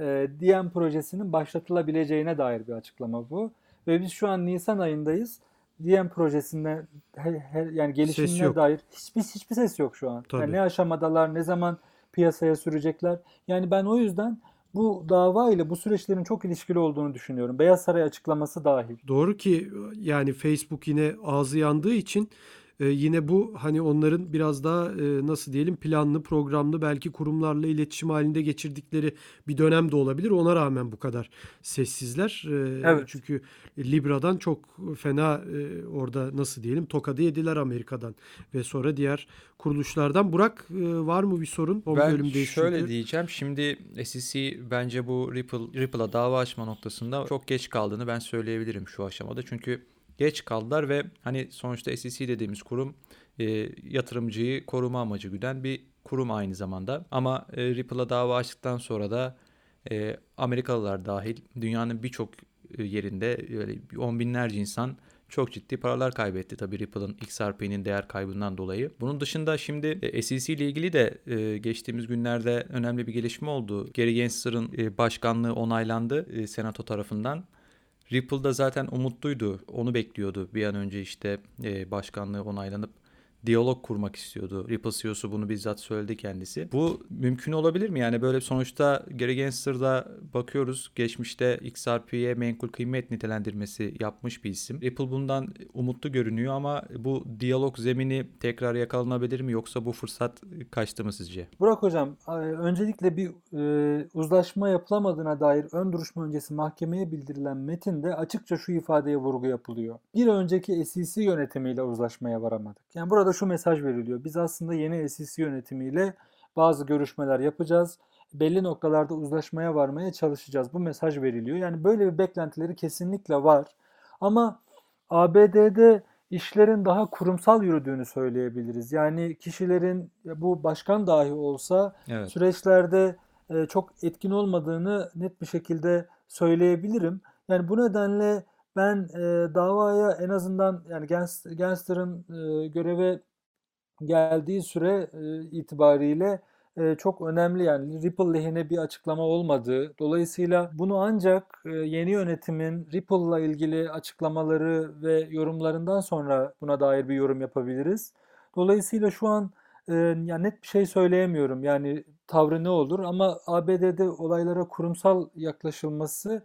e, DM projesinin başlatılabileceğine dair bir açıklama bu. Ve biz şu an Nisan ayındayız. DM projesinde he- he- yani gelişimine dair hiçbir hiçbir ses yok şu an. Tabii. Yani ne aşamadalar, ne zaman piyasaya sürecekler. Yani ben o yüzden bu dava ile bu süreçlerin çok ilişkili olduğunu düşünüyorum. Beyaz Saray açıklaması dahil. Doğru ki yani Facebook yine ağzı yandığı için e, yine bu hani onların biraz daha e, nasıl diyelim planlı programlı belki kurumlarla iletişim halinde geçirdikleri bir dönem de olabilir. Ona rağmen bu kadar sessizler. E, Evet. Çünkü Libra'dan çok fena e, orada nasıl diyelim tokadı yediler Amerika'dan ve sonra diğer kuruluşlardan. Burak e, var mı bir sorun? O Ben şöyle çünkü. diyeceğim. Şimdi SEC bence bu Ripple Ripple'a dava açma noktasında çok geç kaldığını ben söyleyebilirim şu aşamada. Çünkü geç kaldılar ve hani sonuçta SEC dediğimiz kurum e, yatırımcıyı koruma amacı güden bir kurum aynı zamanda. Ama e, Ripple'a dava açtıktan sonra da e, Amerikalılar dahil dünyanın birçok e, yerinde öyle on binlerce insan çok ciddi paralar kaybetti tabii Ripple'ın XRP'nin değer kaybından dolayı. Bunun dışında şimdi e, SEC ile ilgili de e, geçtiğimiz günlerde önemli bir gelişme oldu. Gary Gensler'ın başkanlığı onaylandı Senato tarafından. Ripple'da zaten umutluydu. Onu bekliyordu. Bir an önce işte e, başkanlığı onaylanıp diyalog kurmak istiyordu. Ripple CEO'su bunu bizzat söyledi kendisi. Bu mümkün olabilir mi? Yani böyle sonuçta Gary Gensler'da bakıyoruz geçmişte XRP'ye menkul kıymet nitelendirmesi yapmış bir isim. Ripple bundan umutlu görünüyor ama bu diyalog zemini tekrar yakalanabilir mi yoksa bu fırsat kaçtı mı sizce? Burak Hocam, e, öncelikle bir e, uzlaşma yapılamadığına dair ön duruşma öncesi mahkemeye bildirilen metinde açıkça şu ifadeye vurgu yapılıyor. Bir önceki SEC yönetimiyle uzlaşmaya varamadık. Yani burada şu mesaj veriliyor. Biz aslında yeni SEC yönetimiyle bazı görüşmeler yapacağız. Belli noktalarda uzlaşmaya varmaya çalışacağız. Bu mesaj veriliyor. Yani böyle bir beklentileri kesinlikle var. Ama ABD'de işlerin daha kurumsal yürüdüğünü söyleyebiliriz. Yani kişilerin bu başkan dahi olsa Evet. süreçlerde e, çok etkin olmadığını net bir şekilde söyleyebilirim. Yani bu nedenle ben e, davaya en azından yani Gens- Gensler'ın e, göreve geldiği süre e, itibariyle e, çok önemli yani Ripple lehine bir açıklama olmadığı. Dolayısıyla bunu ancak e, yeni yönetimin Ripple'la ilgili açıklamaları ve yorumlarından sonra buna dair bir yorum yapabiliriz. Dolayısıyla şu an e, yani net bir şey söyleyemiyorum. Yani tavrı ne olur ama ABD'de olaylara kurumsal yaklaşılması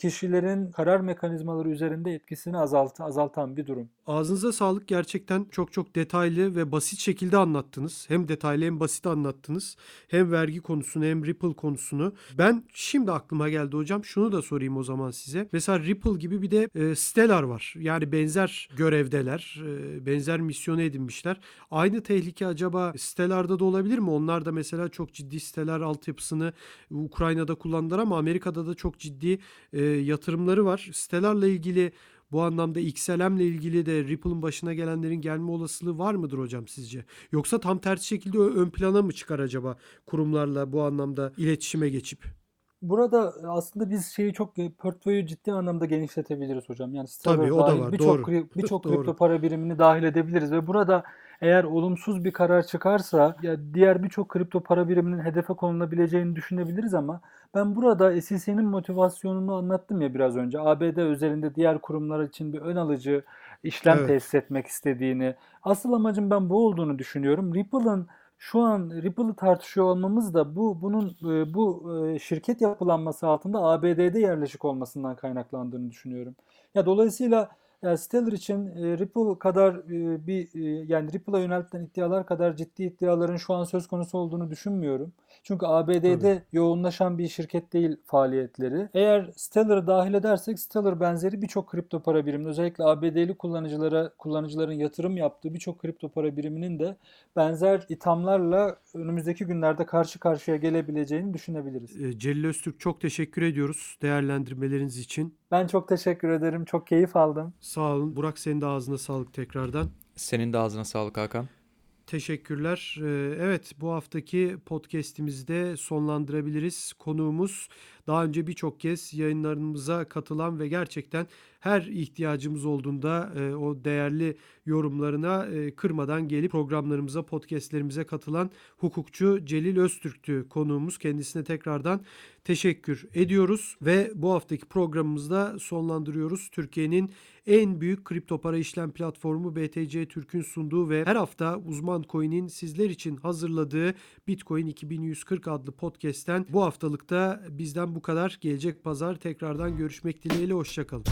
kişilerin karar mekanizmaları üzerinde etkisini azalt azaltan bir durum. Ağzınıza sağlık. Gerçekten çok çok detaylı ve basit şekilde anlattınız. Hem detaylı hem basit anlattınız. Hem vergi konusunu hem Ripple konusunu. Ben şimdi aklıma geldi hocam. Şunu da sorayım o zaman size. Mesela Ripple gibi bir de e, Stellar var. Yani benzer görevdeler. e, benzer misyonu edinmişler. Aynı tehlike acaba Stellar'da da olabilir mi? Onlar da mesela çok ciddi Stellar altyapısını Ukrayna'da kullandılar ama Amerika'da da çok ciddi e, yatırımları var. Stellar'la ilgili bu anlamda XLM'le ilgili de Ripple'ın başına gelenlerin gelme olasılığı var mıdır hocam sizce? Yoksa tam tersi şekilde ön plana mı çıkar acaba kurumlarla bu anlamda iletişime geçip? Burada aslında biz şeyi çok portföyü ciddi anlamda genişletebiliriz hocam. Yani Tabii, o da var, birçok [laughs] birçok kripto para birimini dahil edebiliriz ve burada eğer olumsuz bir karar çıkarsa ya diğer birçok kripto para biriminin hedefe konulabileceğini düşünebiliriz ama ben burada SEC'nin motivasyonunu anlattım ya biraz önce. ABD özelinde diğer kurumlar için bir ön alıcı işlem Evet. tesis etmek istediğini. Asıl amacım ben bu olduğunu düşünüyorum. Ripple'ın şu an Ripple'ı tartışıyor olmamız da bu bunun e, bu e, şirket yapılanması altında ABD'de yerleşik olmasından kaynaklandığını düşünüyorum. Ya dolayısıyla Yani Stellar için e, Ripple kadar e, bir e, yani Ripple'a yöneltilen iddialar kadar ciddi iddiaların şu an söz konusu olduğunu düşünmüyorum. Çünkü ABD'de Tabii. yoğunlaşan bir şirket değil faaliyetleri. Eğer Stellar'ı dahil edersek Stellar benzeri birçok kripto para biriminin özellikle ABD'li kullanıcılara kullanıcıların yatırım yaptığı birçok kripto para biriminin de benzer ithamlarla önümüzdeki günlerde karşı karşıya gelebileceğini düşünebiliriz. E, Celil Öztürk çok teşekkür ediyoruz değerlendirmeleriniz için. Ben çok teşekkür ederim. Çok keyif aldım. Sağ olun. Burak senin de ağzına sağlık tekrardan. Senin de ağzına sağlık Hakan. Teşekkürler. Ee, Evet bu haftaki podcast'imizi de sonlandırabiliriz. Konuğumuz daha önce birçok kez yayınlarımıza katılan ve gerçekten her ihtiyacımız olduğunda e, o değerli yorumlarına e, kırmadan gelip programlarımıza, podcast'lerimize katılan hukukçu Celil Öztürk'tü konuğumuz. Kendisine tekrardan teşekkür ediyoruz ve bu haftaki programımızda sonlandırıyoruz. Türkiye'nin en büyük kripto para işlem platformu BTC Türk'ün sunduğu ve her hafta Uzman Coin'in sizler için hazırladığı Bitcoin 2140 adlı podcast'ten bu haftalıkta bizden bu kadar. Gelecek pazar tekrardan görüşmek dileğiyle hoşçakalın.